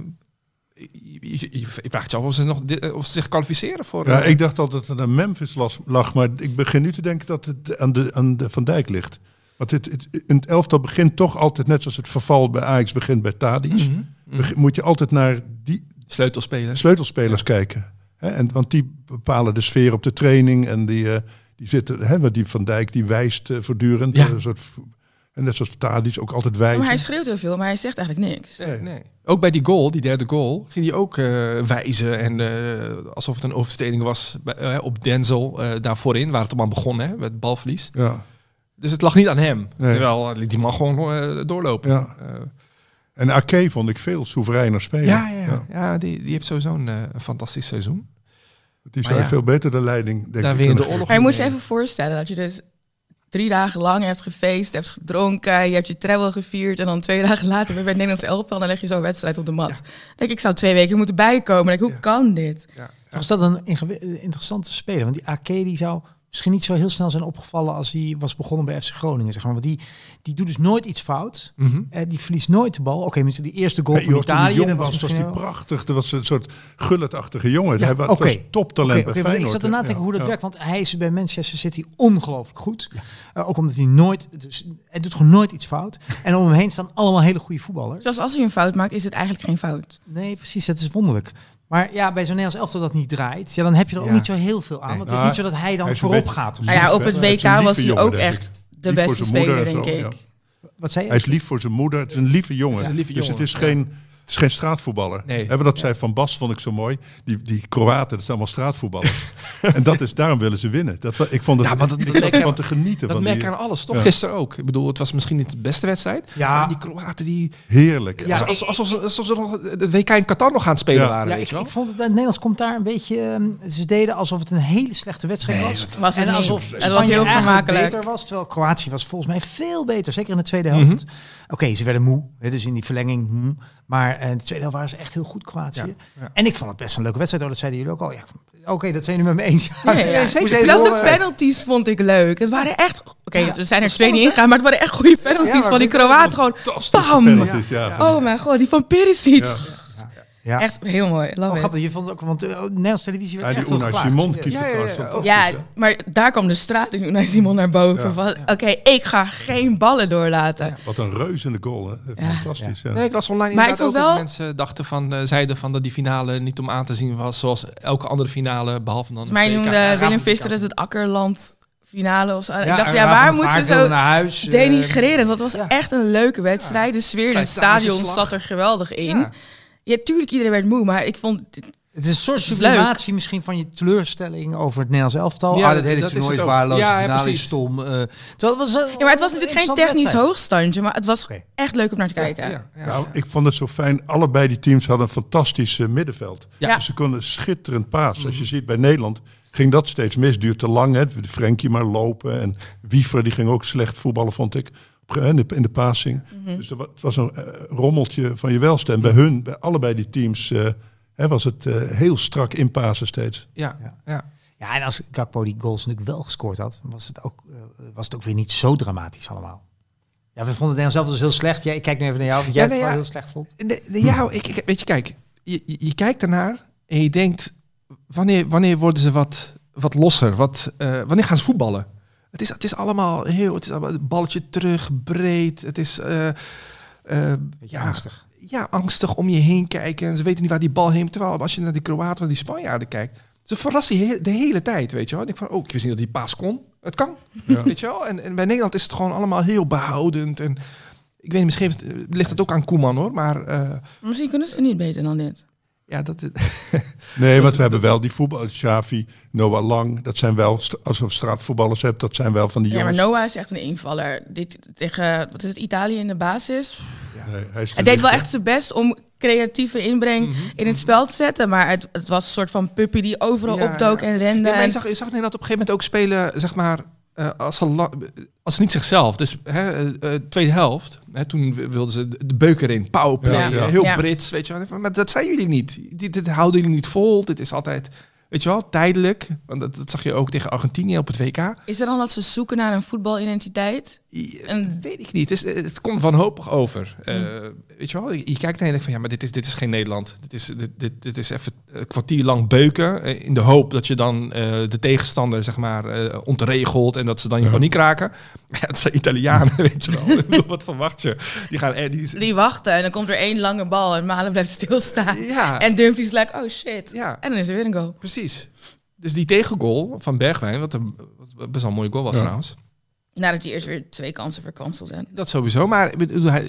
je, je, je- vraagt je af of ze, nog, di- of ze zich kwalificeren voor... Ja, eh, ik dacht dat het aan Memphis las- lag, maar ik begin nu te denken dat het aan de, aan de Van Dijk ligt. Want het, het, in het elftal begint toch altijd, net zoals het verval bij Ajax begint bij Tadic, mhm, mhm. moet je altijd naar die Sleutelspelers. sleutelspelers kijken. Hè? En, want die bepalen de sfeer op de training en die, eh, die zitten, hè, want die Van Dijk die wijst eh, voortdurend. Ja. eh, een soort, en net zoals Tadic ook altijd Maar wijzen. hij schreeuwt heel veel, maar hij zegt eigenlijk niks. Nee, nee. Ook bij die goal, die derde goal, ging hij ook eh, wijzen. En eh, alsof het een overtreding was bij, eh, op Denzel eh, daar voorin, waar het allemaal begon, hè, met balverlies. Ja, Dus het lag niet aan hem. Nee. Terwijl die man gewoon eh, doorlopen. ja. Eh, En Ake vond ik veel soevereiner spelen. ja, ja, ja. ja die, die heeft sowieso een, fantastisch seizoen. Die Maar zou ja. veel beter de leiding, denk Daar ik. je de oorlog Maar je moet je even voorstellen dat je dus drie dagen lang hebt gefeest, hebt gedronken, je hebt je travel gevierd en dan twee dagen later weer bij het Nederlands elftal, dan leg je zo'n wedstrijd op de mat. Denk ik, zou twee weken moeten bijkomen. Denk, ik, hoe Ja. kan dit? Ja. Was dat een interessante speler? Want die AK die zou misschien niet zo heel snel zijn opgevallen als hij was begonnen bij FC Groningen. Zeg maar. Want die, die doet dus nooit iets fout. Mhm. Eh, die verliest nooit de bal. Oké, misschien die eerste goal Nee, van Italië. jong dat was, was wel- prachtig. Dat was een soort gulletachtige jongen. Ja, hij was, oké. was toptalent Oké, bij want ik Feyenoord. zat erna te denken hoe dat Ja. werkt. Want hij is bij Manchester City ongelooflijk goed. Eh, ook omdat hij nooit... Dus, hij doet gewoon nooit iets fout. En om hem heen staan allemaal hele goede voetballers. Zelfs als hij een fout maakt, is het eigenlijk geen fout. Nee, precies. Dat is wonderlijk. Maar ja, bij zo'n Nederlands elftal dat niet draait, ja, dan heb je er ook Ja. niet zo heel veel aan. Nee. Want het is Nou, niet zo dat hij dan voorop beetje- gaat. Nou ja, op het WK was hij ook echt de beste speler, en denk ik. ja. Wat zei je? Hij is lief voor zijn moeder. Het is een lieve jongen. Het is een lieve dus jongen, het is, ja. geen, het is geen straatvoetballer. Nee. Wat dat zei Van Bas vond ik zo mooi. Die, die Kroaten, dat zijn allemaal straatvoetballers. en dat is, daarom willen ze winnen. Dat, ik vond het, Ja, maar dat- ik dat ervan te genieten. Dat van merk die, je aan alles, toch? Ja. Gisteren ook. Ik bedoel, het was misschien niet de beste wedstrijd. Ja. Maar die Kroaten, die... Heerlijk. Ja, alsof, alsof, ze, alsof ze nog de WK in Qatar nog aan het spelen Ja. waren, Ja, weet ik, je wel? ik vond het, het Nederlands commentaar een beetje... ehm, ze deden alsof het een hele slechte wedstrijd was. Was het en alsof Het Spanje was heel vermakelijk. beter was. Terwijl Kroatië was volgens mij veel beter. Zeker in de tweede helft. Oké, ze werden moe. Hè, dus in die verlenging. hm. Maar eh, in de tweede helft waren ze echt heel goed, Kroatië. Ja, ja. En ik vond het best een leuke wedstrijd. hoor. Dat zeiden jullie ook al. Ja, Oké, dat zijn jullie met me eens. Ja, ja, ja. Hoe Zelfs de penalties vond ik leuk. Het waren echt... Oké, Ja, er zijn er twee niet ingaan, maar het waren echt goede penalties van die Kroaten. Gewoon bam! penalties, ja. Oh mijn god, die van Perisic. Ja. Echt heel mooi. Love Oh, it. grappig. Je vond ook, want uh, Nederlandse televisie werd Ja, die echt Unai geklaagd. Simon Ja. Ja, ja, maar daar kwam de straat in Unai Simon naar boven. Van, Oké, ik ga geen ballen doorlaten. Wat een reuzende goal, hè? Ja. Fantastisch, ja. Nee, ik las online Maar ik ook dat wel- mensen dachten van, eh, zeiden van dat die finale niet om aan te zien was zoals elke andere finale, behalve dan mij noemde Willem Visser het het Akkerland finale of zo. ik Ja, dacht, en ja, waar moeten we zo naar huis. eh, denigreren? Want het was ja. echt een leuke wedstrijd. De sfeer in het stadion zat er geweldig in. Ja. Ja, tuurlijk, iedereen werd moe, maar ik vond... Het is een soort sublimatie misschien van je teleurstelling over het Nederlands elftal. Ja, ah, dat hele dat toernooi is waardeloos, Ja, de ja, finale is stom. eh. Terwijl het was, Ja, maar het was natuurlijk geen technisch wedstrijd. hoogstandje, maar het was echt leuk om naar te kijken. Ja, ja. Nou, ik vond het zo fijn. Allebei die teams hadden een fantastisch eh, middenveld. Ja. Dus ze konden schitterend pasen. Als je ziet bij Nederland ging dat steeds mis. Duurt te lang. Hè. De Frenkie maar lopen. En Wiefer die ging ook slecht voetballen, vond ik. In de, in de passing. Dus er wa- het was een eh, rommeltje van je welste. En bij hun, bij allebei die teams, eh, hè, was het eh, heel strak inpassen steeds. Ja, Ja. ja. Ja, en als Gakpo die goals natuurlijk wel gescoord had, was het ook, was het ook weer niet zo dramatisch allemaal. Ja, we vonden het zelf dus heel slecht. Ja, ik kijk nu even naar jou, want jij Ja, het nee, wel ja. heel slecht vond. Ja, ik, ik- weet je, kijk, je, je, je kijkt ernaar en je denkt, wanneer, wanneer worden ze wat, wat losser? Wat, eh, wanneer gaan ze voetballen? Het is, het is allemaal heel, het is allemaal een balletje terug, breed. Het is, eh, eh, ja, angstig. ja, angstig om je heen kijken. En ze weten niet waar die bal heen. Terwijl als je naar die Kroaten of die Spanjaarden kijkt, ze verrassen de hele tijd, weet je wel. Ik denk van, oh, ik wist niet dat die paas kon. Het kan, Ja. weet je wel. En, en bij Nederland is het gewoon allemaal heel behoudend. En ik weet niet, misschien ligt het ook aan Koeman hoor, maar... eh, Misschien kunnen ze niet beter dan dit. Ja, dat, Nee, want we hebben wel die voetbal. Xavi, Noah Lang. Dat zijn wel, als je straatvoetballers hebt, dat zijn wel van die Ja, maar jongens. Noah is echt een invaller. Dit tegen, wat is het, Italië in de basis. Nee, hij, is deed wel echt zijn best om creatieve inbreng Mhm, in het spel te zetten. Maar het, het was een soort van puppy die overal Ja, opdook ja. en rende. Ja, maar je en- zag, je zag Nederland op een gegeven moment ook spelen, zeg maar, eh, als, ze als niet zichzelf. Dus hè, eh, eh, tweede helft, hè, toen wilden ze de de beuk erin, powerplay, Ja, ja. heel Ja. Brits, weet je wel. Maar dat zijn jullie niet. Dit, dit houden jullie niet vol. Dit is altijd, weet je wel, tijdelijk. Want dat, dat zag je ook tegen Argentinië op het WK. Is er dan dat ze zoeken naar een voetbalidentiteit? En- weet ik niet. Het, is, het komt wanhopig over. Eh, weet je wel, je, je kijkt en je denkt van ja, maar dit is, dit is geen Nederland. Dit is, dit, dit, dit is even een kwartier lang beuken. eh, in de hoop dat je dan eh, de tegenstander zeg maar ontregelt en dat ze dan in Ja. paniek raken. Ja, het zijn Italianen, weet je wel. Wat verwacht je? Die gaan eh, die, Die wachten en dan komt er één lange bal en Malen blijft stilstaan. ja, En Dumfries like, oh shit. ja, En dan is er weer een goal. precies. Dus die tegengoal van Bergwijn, wat een wat best wel een mooie goal was trouwens. Nadat hij eerst weer twee kansen verkanseld zijn. Dat sowieso, maar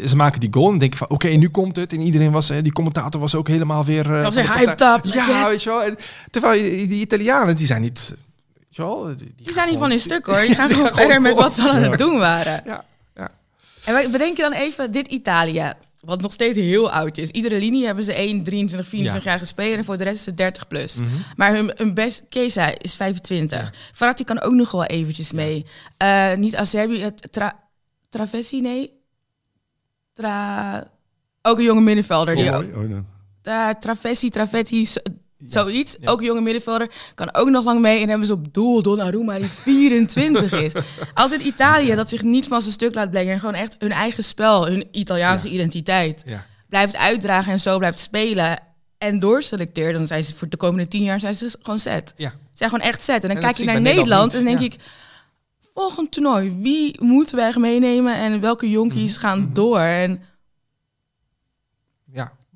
ze maken die goal en dan denk je van oké, nu komt het. En iedereen was, eh, die commentator was ook helemaal weer... eh, Hij was weer hyped up. Ja, yes. weet je wel. En, terwijl die Italianen, die zijn niet... Weet je wel, die, Die zijn niet van hun stuk hoor. Die gaan gewoon gaan verder gewoon met wat ze aan het doen waren. Ja, ja. En wij- bedenk je dan even dit Italië. Wat nog steeds heel oud is. Iedere linie hebben ze 1, 23, 24 jaar gespeeld. En voor de rest is het 30 plus. Mhm. Maar hun, hun best Kesa is 25. Verratti kan ook nog wel eventjes mee. Eh, niet Acerbi, het tra, Travessi, nee. Tra, ook een jonge middenvelder. Die ook, Oh, oh, nee. uh, Travessi, Travetti, zoiets. Ook een jonge middenvelder. Kan ook nog lang mee. En hebben ze op doel Donnarumma die 24 is. Als het Italië dat zich niet van zijn stuk laat brengen... en gewoon echt hun eigen spel, hun Italiaanse identiteit... Blijft uitdragen en zo blijft spelen... en doorselecteert, dan zijn ze voor de komende tien jaar zijn ze gewoon set. Ja. Ze zijn gewoon echt set. En dan En kijk je naar Nederland, en denk ik... volgend toernooi, wie moeten wij meenemen... en welke jonkies Mhm, gaan door? En.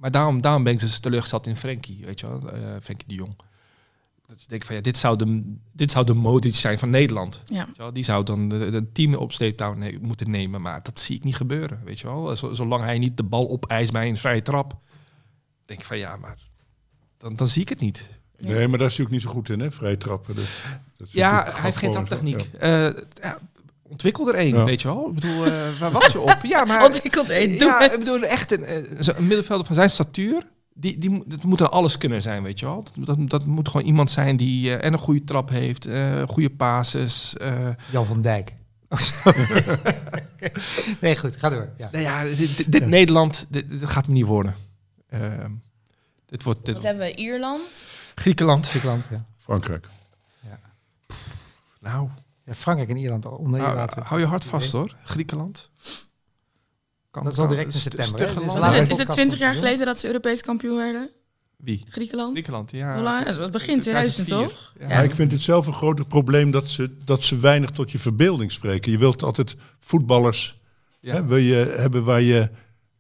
Maar daarom, daarom ben ik dus teleurgesteld in Frenkie, weet je wel. eh Frenkie de Jong. Dat je denkt van ja, dit zou de, dit zou de Modric zijn van Nederland. ja. Weet je wel? Die zou dan de, team op sleeptouw ne- moeten nemen. Maar dat zie ik niet gebeuren, weet je wel. Zo- zolang hij niet de bal opeist bij een vrije trap... denk ik van ja, maar dan, dan zie ik het niet. Nee, maar daar is hij ook niet zo goed in, hè? Vrij trappen. Dus, Ja, hij heeft geen traptechniek. ja. Eh, ja, ontwikkel er één, Ja. weet je wel. Ik bedoel, eh, waar wacht je op? Ja, maar... Ontwikkeld er één, doe ja, het. ik bedoel, echt een, eh, een middenvelder van zijn statuur... Die, die, moet- dat moet dan alles kunnen zijn, weet je wel. Dat, dat, dat moet gewoon iemand zijn die eh, en een goede trap heeft, eh goede pases. eh Jan van Dijk. Oh, nee, goed, ga door. Ja. nou ja, dit, dit- Nederland, dit, dit gaat me niet worden. Ehm, dit wordt dit, Wat hebben we? Ierland? Griekenland. Griekenland, ja. Frankrijk. Nou, ja. Frankrijk en Ierland al onder je hou, laten. hou je hart vast hoor. Griekenland. Kan- Dat is al direct in september, is Is het, is het podcast 20 van jaar geleden dat ze Europees kampioen werden? Wie? Griekenland. Griekenland, ja. Hoe lang? Dat was begin 2000 toch? Ja. Ik vind het zelf een groot probleem dat ze, dat ze weinig tot je verbeelding spreken. Je wilt altijd voetballers Ja. hè, wil je hebben waar je...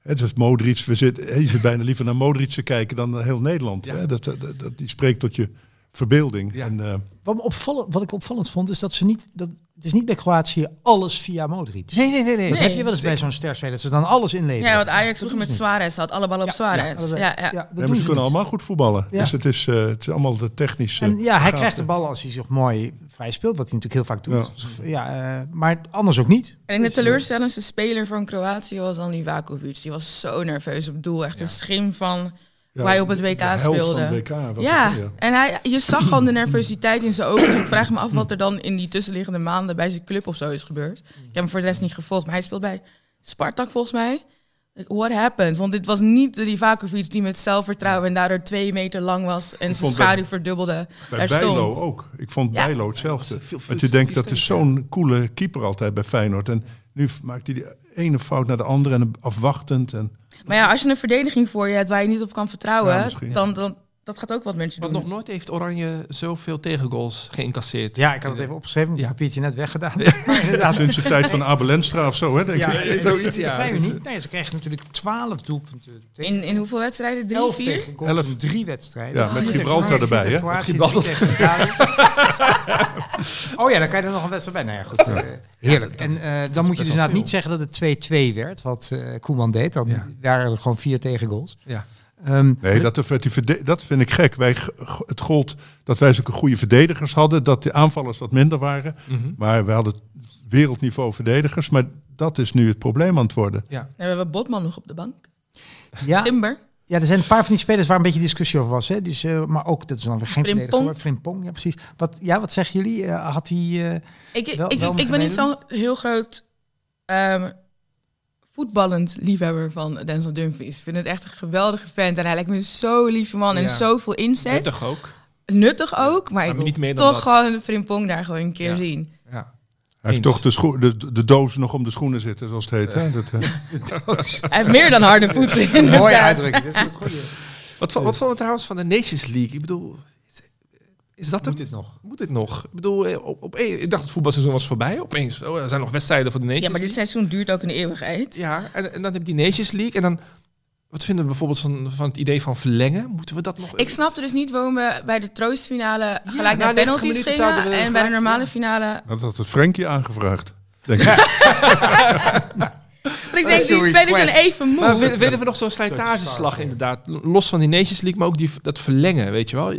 Het is Modric, we zitten, je zit bijna liever naar Modric te kijken dan naar heel Nederland. Ja. Hè? Dat, dat, dat, die spreekt tot je verbeelding. Ja. En, eh, Wat, opvallend, wat ik opvallend vond, is dat ze niet... Dat, het is niet bij Kroatië alles via Modric. Nee, nee, nee. nee. Dat Nee. heb je wel eens bij zo'n sterspeler, dat ze dan alles inleveren. Ja, want Ajax vroeger met. Suarez had alle ballen op Suarez. dat- Ja, ja. ja, dat ze ze kunnen allemaal goed voetballen. Ja. Dus het is, eh, het is allemaal de technische... En ja, hij krijgt de bal als hij zich mooi vrij speelt, wat hij natuurlijk heel vaak doet. Ja. Ja, eh, maar anders ook niet. En de teleurstellendste speler van Kroatië was dan Livakovic. Die was zo nerveus op doel. Echt een schim van Ja, hoe hij op het de WK held van speelde. het WK was Ja, het, ja. en hij, je zag gewoon de nervositeit in zijn ogen. Dus ik vraag me af wat er dan in die tussenliggende maanden bij zijn club of zo is gebeurd. Ik heb hem voor de rest niet gevolgd, maar hij speelt bij Spartak volgens mij. Like, What happened? Want dit was niet de Livakovic die met zelfvertrouwen en daardoor twee meter lang was en zijn bij- schaduw verdubbelde. Bij daar Bijlo stond. ook. Ik vond Ja. Bijlo hetzelfde. Veel- veel Want je denkt dat is zo'n coole keeper altijd bij Feyenoord. En nu maakt hij die ene fout naar de andere en afwachtend. En Maar ja, als je een verdediging voor je hebt waar je niet op kan vertrouwen, Ja, dan, dan dat gaat ook wat Want doen. nog nooit heeft Oranje zoveel tegengoals geïncasseerd. Ja, ik had het even opgeschreven, mijn Ja. papiertje net weggedaan. Inderdaad, sinds de tijd van Abel Enstra of zo, hè, denk ja, ik. zoiets, Dat is ja. Dus, uniek. Nee, ze kregen natuurlijk 12 doelpunten. tegen- In, in hoeveel wedstrijden? Drie, Elf vier? Elf. drie wedstrijden. Ja, met Gibraltar erbij, hè? Met oh ja, dan kan je er nog een wedstrijd bij. Nou ja, goed. eh, heerlijk. en eh, dan moet je dus inderdaad niet zeggen dat het 2-2 werd, wat eh Koeman deed. Dan Ja. waren er gewoon vier tegengoals. Ja. Ehm, Nee, dat, dat, die dat vind ik gek. Wij, het gold dat wij zulke goede verdedigers hadden, dat de aanvallers wat minder waren. Mhm. Maar we hadden wereldniveau verdedigers. Maar dat is nu het probleem aan het worden. ja. Hebben we Botman nog op de bank. ja, Timber. ja, er zijn een paar van die spelers waar een beetje discussie over was. Hè? Dus, eh, maar ook, dat is dan weer geen Frimpong. verdediger. Frimpong, ja precies. Wat, ja, wat zeggen jullie? Eh, had hij... eh, Ik, ik, Wel- ik, wel ik moeten ben niet zo'n heel groot ehm, voetballend liefhebber van Denzel Dumfries. Ik vind het echt een geweldige vent. En hij lijkt me zo lieve man en Ja. zoveel inzet. Nuttig, Nuttig ook. ook, maar ik maar wil niet meer dan toch dat. gewoon Frimpong daar gewoon een keer Ja. zien. Ja. Hij heeft toch de, scho- de, de doos nog om de schoenen zitten, zoals het heet. Hè? Dat, eh, Hij heeft meer dan harde voeten. mooie inderdaad. uitdrukking. Dat is een goeie. Wat, wat vond je trouwens van de Nations League? Ik bedoel, is, dat? Moet dit nog? Moet dit nog? Ik bedoel, eh, op, op, ik dacht het voetbalseizoen was voorbij. Opeens, oh, er zijn nog wedstrijden voor de Nations Ja, maar dit League. seizoen duurt ook een eeuwigheid. Ja, en, en dan heb je die Nations League. En dan, wat vinden we bijvoorbeeld van, van het idee van verlengen? Moeten we dat nog... Ik snapte dus niet waarom we bij de troostfinale gelijk na naar 90 penalties gingen. En bij de normale ja. finale... dat had het Frenkie aangevraagd. Denk ik. Want ik denk, die spelers zijn even moe. Maar willen, willen we nog zo'n slijtageslag inderdaad? Los van die Nations League, maar ook die, dat verlengen, weet je wel?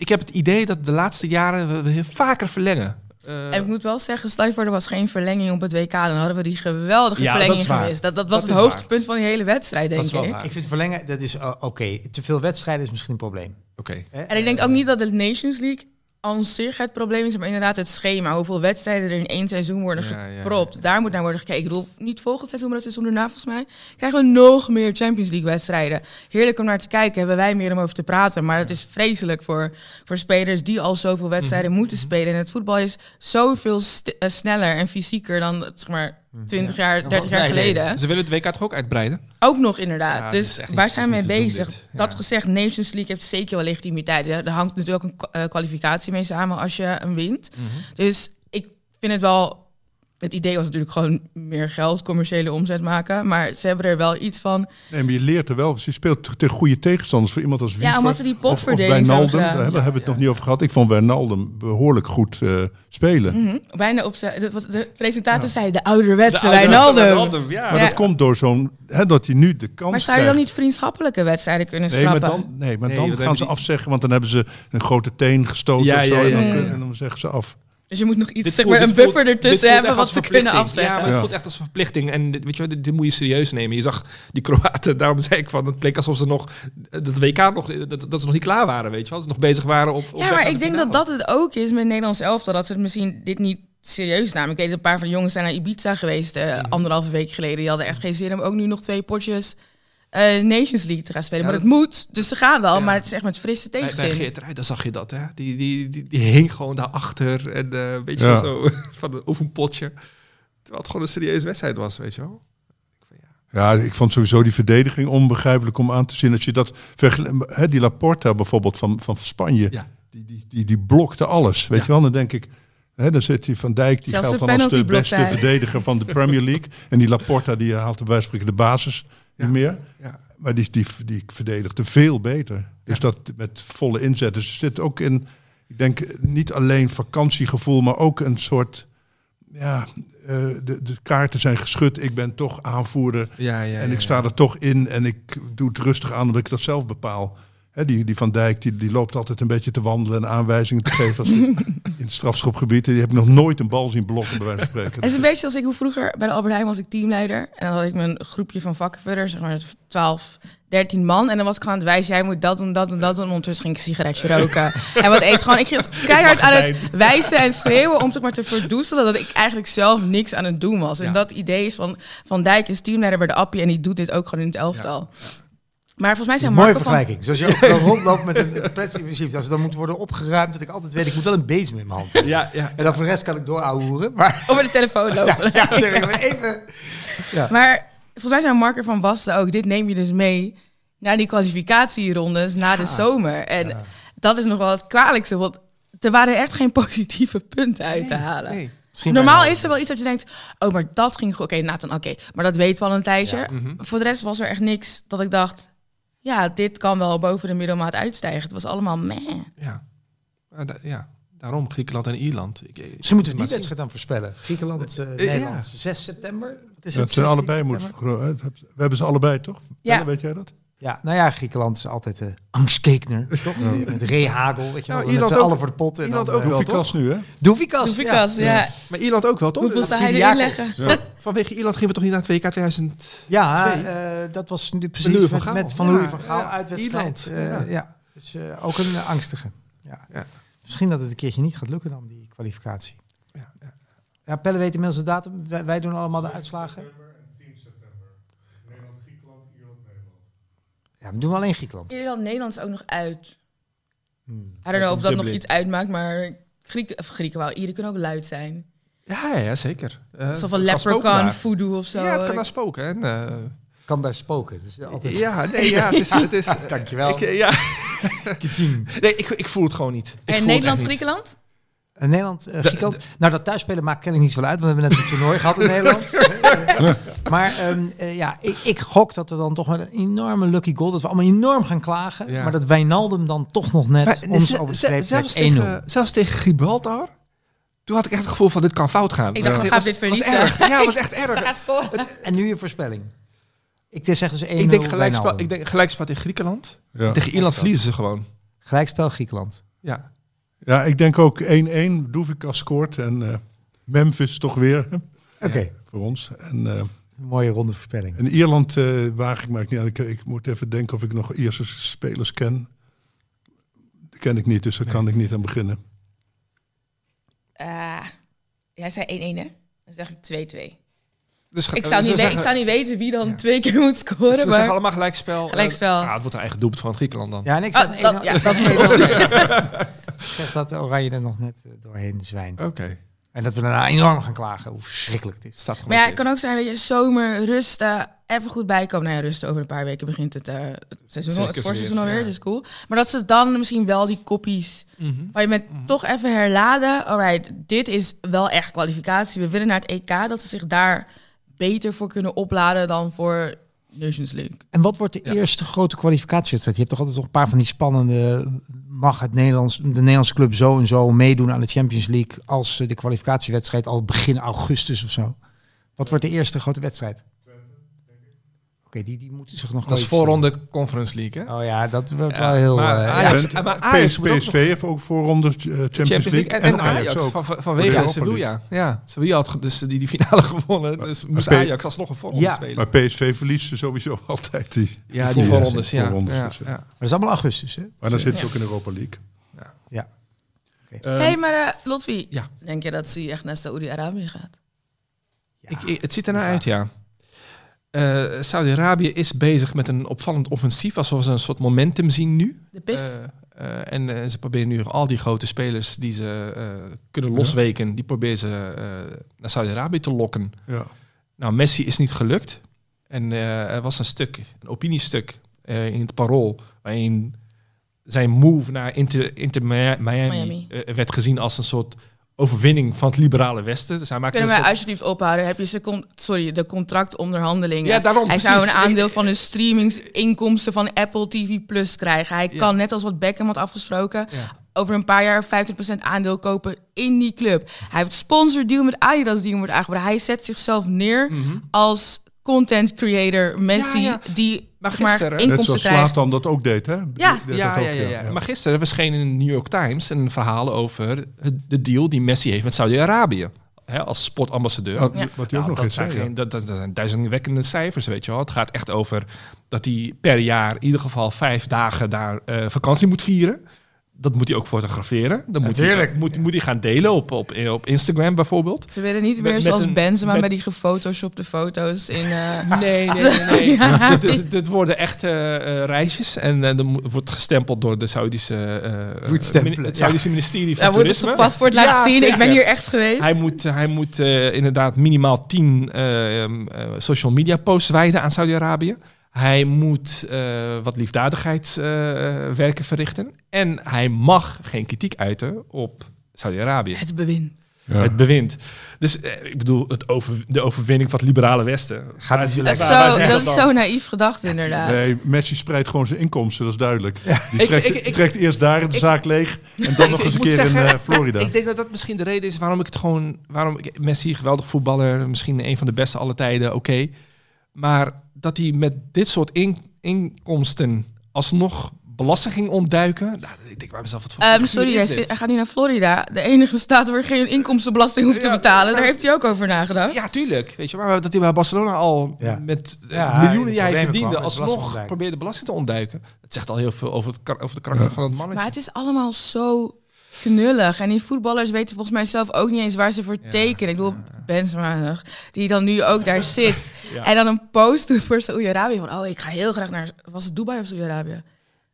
Eh, Ik heb het idee dat de laatste jaren we, vaker verlengen. Eh, En ik moet wel zeggen, stel je voor er was geen verlenging op het WK, dan hadden we die geweldige Ja, dat verlenging geweest. Dat, dat was Dat het hoogtepunt van die hele wedstrijd, dat denk is wel ik. waar. Ik vind verlengen, dat is eh, oké. Te veel wedstrijden is misschien een probleem. Oké. En ik denk ook niet dat de Nations League aan zich het probleem is, maar inderdaad het schema. Hoeveel wedstrijden er in één seizoen worden Ja, ja, gepropt. Daar moet naar worden gekeken. Ik bedoel, niet volgend seizoen, maar het seizoen daarna volgens mij. Krijgen we nog meer Champions League wedstrijden. Heerlijk om naar te kijken, hebben wij meer om over te praten. Maar het is vreselijk voor, voor spelers die al zoveel Mhm. wedstrijden moeten spelen. En het voetbal is zoveel eh, sneller en fysieker dan, zeg maar, 20 jaar, Dan 30 wat jaar geleden. Ze willen het WK toch ook uitbreiden? Ook nog inderdaad. Ja, dus waar zijn we mee doen, bezig? Dat gezegd, Nations League heeft zeker wel legitimiteit. Ja, er hangt natuurlijk ook een eh, kwalificatie mee samen als je hem wint. Mhm. Dus ik vind het wel... Het idee was natuurlijk gewoon meer geld, commerciële omzet maken. Maar ze hebben er wel iets van... Nee, maar je leert er wel. Je speelt tegen goede tegenstanders voor iemand als Wiever. Ja, omdat ze die of, of potverdeling Wijnaldum, graag- daar hebben, hebben we het nog niet over gehad. Ik vond Wijnaldum behoorlijk goed eh, spelen. Mhm, bijna op zijn... De, de presentator zei de ouderwetse De Wijnaldum. Wijnaldum, ja. Maar Ja. dat komt door zo'n... Hè, dat hij nu de kans Maar zou je dan niet vriendschappelijke wedstrijden kunnen Nee, maar dan, nee, maar Nee, dan gaan ze die- afzeggen, want dan hebben ze een grote teen gestoten Ja, of zo, ja, en, ja, dan, en dan zeggen ze af. Dus je moet nog iets, Dit zeg voelt- maar, een voelt- buffer ertussen hebben wat ze kunnen afzeggen. Ja, maar het voelt echt als een verplichting. En dit- weet je, wel, dit, dit moet je serieus nemen. Je zag die Kroaten, daarom zei ik van, het leek alsof ze nog, dat WK nog, dat, dat ze nog niet klaar waren, weet je wel. Dat ze nog bezig waren op, Ja, maar ik de denk dat dat het ook is met Nederlands elftal. Dat ze het misschien dit niet serieus namen. Ik weet dat een paar van de jongens zijn naar Ibiza geweest eh, Mhm. anderhalve week geleden. Die hadden echt geen zin om ook nu nog twee potjes eh, Nations League te gaan spelen. Ja, maar dat- het moet, dus ze gaan wel. Ja. Maar het is echt met frisse Bij, bij tegenzin. Geert Ruijden zag je dat, hè? Die, die, die, die hing gewoon daarachter en eh weet je Ja. wel, zo van een oefenpotje. Terwijl het gewoon een serieuze wedstrijd was, weet je wel. Ik van, ja. Ja, ik vond sowieso die verdediging onbegrijpelijk om aan te zien. Als je dat vergel- hè, die Laporta bijvoorbeeld van, van Spanje, Ja. die, die, die, die blokte alles. Weet Ja. je wel, dan denk ik, hè, dan zit die Van Dijk, die Zelfs geldt dan als de beste verdediger van de Premier League. En die Laporta, die haalt bij wijze van spreken de basis Ja. niet meer. Ja. Maar die, die, die verdedigde veel beter. Dus dat met volle inzet. Dus er zit ook in, ik denk niet alleen vakantiegevoel, maar ook een soort, ja, eh, de, de kaarten zijn geschud. Ik ben toch aanvoerder. Ja, ja, en ik sta er toch in en ik doe het rustig aan omdat ik dat zelf bepaal. Hè, die, die Van Dijk die, die loopt altijd een beetje te wandelen en aanwijzingen te geven als in het strafschopgebied. Die heb ik nog nooit een bal zien blokken, bij wijze van spreken. Het is een beetje als ik hoe vroeger bij de Albert Heijn was ik teamleider. En dan had ik mijn groepje van vakkenvullers, zeg maar 12, 13 man. En dan was ik gewoon aan het wijzen, jij moet dat en dat en dat doen. Ondertussen ging ik een sigaretje roken. en wat eet gewoon. Ik ging keihard aan het wijzen en schreeuwen om zeg maar te verdoezelen dat ik eigenlijk zelf niks aan het doen was. En Ja. dat idee is van Van Dijk is teamleider bij de Appie en die doet dit ook gewoon in het elftal. Maar volgens mij zijn Mooie Marco van... vergelijking. Zoals je ook rondloopt met een plastic Als er dan moet worden opgeruimd, dat ik altijd weet, ik moet wel een bezem in mijn hand hebben. Ja, ja. En dan voor de rest kan ik door ouwehoeren. Maar Over de telefoon lopen. ja, maar even... Maar volgens mij zijn Marker van Basten ook. Dit neem je dus mee naar die kwalificatierondes na de zomer. En dat is nog wel het kwalijkste. Want er waren echt geen positieve punten uit te halen. Nee. Misschien Normaal is er wel iets dat je denkt, oh, maar dat ging goed. Oké, Nathan, oké. Maar dat weten we al een tijdje. Mhm. Voor de rest was er echt niks dat ik dacht, ja, dit kan wel boven de middelmaat uitstijgen. Het was allemaal meh. Ja. Ja, da- ja. Daarom Griekenland en Ierland. Ik, Misschien moeten we maar die wedstrijd dan voorspellen. Griekenland, eh, ja. Nederland, 6 september. Wat is Dat het? zijn 16 allebei moet, september? we hebben ze allebei toch? Ja. Weet jij dat? Ja, nou ja, Griekenland is altijd de angstkekener, toch? Met rehagel, weet je Nou, wel. Met Ierland ook. allen voor de pot. En Ierland dan, ook eh, wel. Doefikas nu, hè? Doefikas. Doefikas, ja. ja. Maar Ierland ook wel, toch? Hoeveel zou hij erin leggen? Vanwege Ierland gingen we toch niet naar het WK 2000? Ja, eh, dat was nu precies van met, Gaal. met Van Ja, Louis van Gaal ja, uitwedstrijd. Ierland, Eh, ja. ja. Dus eh, ook een angstige. Ja. Ja. Misschien dat het een keertje niet gaat lukken dan, die kwalificatie. Ja, ja. Ja, Pelle weet inmiddels de datum. Wij, wij doen allemaal de uitslagen. Ja, we doen alleen Griekenland. Ierland, Nederland is ook nog uit. Hmm. I don't know of dat nog iets uitmaakt, maar Grieken, of Grieken wel, Ieren kunnen ook luid zijn. Ja, ja, zeker. Uh, Alsof een leprechaun, voodoo of zo. Ja, het kan daar spoken. En, eh, Kan daar spoken. Dus altijd ja, nee, ja, het is... Het is Dankjewel. Ik, eh, ja. Nee, ik, ik voel het gewoon niet. Ik En het Eh, Nederland, eh, Griekenland. nou, dat thuisspelen maakt kennelijk niet zoveel uit, want we hebben net een toernooi gehad in Nederland. Maar ehm, eh, ja, ik, ik gok dat er dan toch met een enorme lucky goal, dat we allemaal enorm gaan klagen, Ja. maar dat Wijnaldum dan toch nog net Maar ons ze- over zelfs, trekt 1-0. tegen, zelfs tegen Gibraltar, toen had ik echt het gevoel van dit kan fout gaan. Ik dacht, was- dit was verliezen. erg. Ja, het was echt Ze gaan erg. scoren. En nu je voorspelling. Ik zeg dus 1-0 Ik denk, gelijkspel, ik denk gelijkspel tegen Griekenland. Ja. Tegen Ierland verliezen ze gewoon. Gelijkspel Griekenland. Ja. Ja, ik denk ook 1-1. Doefikas scoort en eh, Memphis toch weer Oké, voor ons. En, eh, een mooie ronde voorspelling. en Ierland eh waag ik maar niet aan. Ik, ik moet even denken of ik nog Ierse spelers ken. Die ken ik niet, dus daar kan ik niet aan beginnen. Jij zei 1-1, hè? Dan zeg ik 2-2. Dus Ik zou, niet we- ik zou niet weten wie dan twee keer moet scoren, Ze zeggen maar... allemaal gelijkspel. Gelijkspel. Eh, ja, het wordt een eigen doelpunt van Griekenland dan. Ja, en ik Ah, zeg, dat- ja, dat is zeg- een optie. Ik zeg dat Oranje er nog net eh, doorheen zwijnt. Oké. En dat we daarna enorm gaan klagen hoe verschrikkelijk het is. Staat Maar ja, het kan ook zijn, weet je, zomer, rusten, even goed bijkomen. Nou ja, rusten over een paar weken begint het, eh, het seizoen, Zeker het voorseizoen weer, alweer, ja. dus cool. Maar dat ze dan misschien wel die koppies, Mhm. waar je met toch even herladen, alright, dit is wel echt kwalificatie. We willen naar het EK, dat ze zich daar beter voor kunnen opladen dan voor Nations League. En wat wordt de Ja. eerste grote kwalificatiewedstrijd? Je hebt toch altijd nog een paar van die spannende... Mag het Nederlands, de Nederlandse club zo en zo meedoen aan de Champions League... als de kwalificatiewedstrijd al begin augustus of zo? Wat wordt de eerste grote wedstrijd? Oké, die, die moeten zich nog Dat is voorronde Conference League, hè? Oh ja, dat wordt Ja, wel heel... maar eh, Ajax- ja. En maar Ajax PSV heeft ook voorronde eh, Champions, Champions League. En, en Ajax, ook. van, vanwege Sevilla. Ja, Sevilla had dus die, die finale gewonnen, dus moest Ajax alsnog een voorronde Ja, spelen. Maar PSV verliest ze sowieso altijd. Die, ja, die voorrondes. voorrondes, ja. Voorrondes, ja, dus, ja. ja. Maar dat is allemaal augustus, hè? Maar dan zit ze ook in Europa League. Ja. Ehm, hey, maar uh, Lotfi, Ja. denk je dat ze echt naar Saoedi-Arabië gaat? Ik, ik- het ziet ernaar uit, ja. Eh, Saudi-Arabië is bezig met een opvallend offensief, alsof ze een soort momentum zien nu. De PIF? Eh, eh, en ze proberen nu al die grote spelers die ze eh, kunnen losweken, die proberen ze eh, naar Saudi-Arabië te lokken. Ja. Nou, Messi is niet gelukt. En eh, er was een stuk, een opiniestuk eh, in het Parool, waarin zijn move naar Inter, Inter Mi- Miami, Miami. werd gezien als een soort overwinning van het liberale Westen. Dus hij maakte Kunnen wij soort- alsjeblieft ophouden? Heb je ze sorry, de contractonderhandelingen? Ja, daarom, Hij zou een aandeel Ik- van de streamingsinkomsten van Apple TV Plus krijgen. Hij Ja. kan, net als wat Beckham had afgesproken, Ja. over een paar jaar 25% aandeel kopen in die club. Hij heeft sponsordeal met Adidas die hem wordt aangeboden. Hij zet zichzelf neer Mhm. als content creator Messi, Ja, ja. die Maar zeg maar, gisteren- Net Net inkomsten zoals krijgt. Slatan dat ook deed, hè? Ja. Deed Ja, dat ja, ook, ja, ja. Maar gisteren verscheen in de New York Times een verhaal over het- de deal die Messi heeft met Saudi-Arabië. Hè, als sportambassadeur. Wat, Ja. wat hij ook Nou, nog dat, eens zijn geen, dat, dat zijn duizendwekkende cijfers, weet je wel. Het gaat echt over dat hij per jaar in ieder geval vijf dagen daar eh, vakantie moet vieren. Dat moet hij ook fotograferen. Dan moet hij, moet, moet hij gaan delen op, op, op Instagram bijvoorbeeld. Ze willen niet meer met zoals Benzema met- met die gefotoshopte foto's in... eh, Nee, nee, nee. nee. Ja. dit, worden echt eh, reisjes. En eh, dan wordt gestempeld door de Saudische, eh, het ja. Saudische ministerie van Hij moet het Toerisme. zijn paspoort laten Ja, zien. Ik ben hier echt geweest. Hij moet, hij moet inderdaad minimaal 10 eh, social media posts wijden aan Saudi-Arabië. Hij moet eh, wat liefdadigheidswerken verrichten. En hij mag geen kritiek uiten op Saudi-Arabië. Het bewind. Ja. Het bewind. Dus eh, ik bedoel, het over, de overwinning van het liberale Westen. Gaat het waar- waar- zo, dat is zo naïef gedacht, inderdaad. Nee, Messi spreidt gewoon zijn inkomsten, dat is duidelijk. Die trekt, ik- ik- trekt eerst daar de ik- zaak leeg en dan nog eens een keer in eh, Florida. Ik denk dat dat misschien de reden is waarom ik het gewoon... Waarom ik, Messi, geweldig voetballer, misschien een van de beste alle tijden, oké. Maar dat hij met dit soort in- inkomsten alsnog belasting ging ontduiken... Nou, ik denk bij mezelf, wat voor Ehm, figuur sorry, is hij, dit? zit- hij gaat nu naar Florida. De enige staat waar geen inkomstenbelasting hoeft te Ja, betalen. maar- Daar heeft hij ook over nagedacht. Ja, tuurlijk. Weet je, maar dat hij bij Barcelona al Ja. met eh, Ja, in miljoenen die hij verdiende, kwam met belasting alsnog probeerde belasting te ontduiken. Dat zegt al heel veel over, het, over de karakter Ja. van het mannetje. Maar het is allemaal zo knullig. En die voetballers weten volgens mij zelf ook niet eens waar ze voor Ja, tekenen. Ik bedoel, Benzema nog, die dan nu ook daar zit. Ja. En dan een post doet voor Saoedi-Arabië. Van, oh, ik ga heel graag naar... Was het Dubai of Saoedi-Arabië?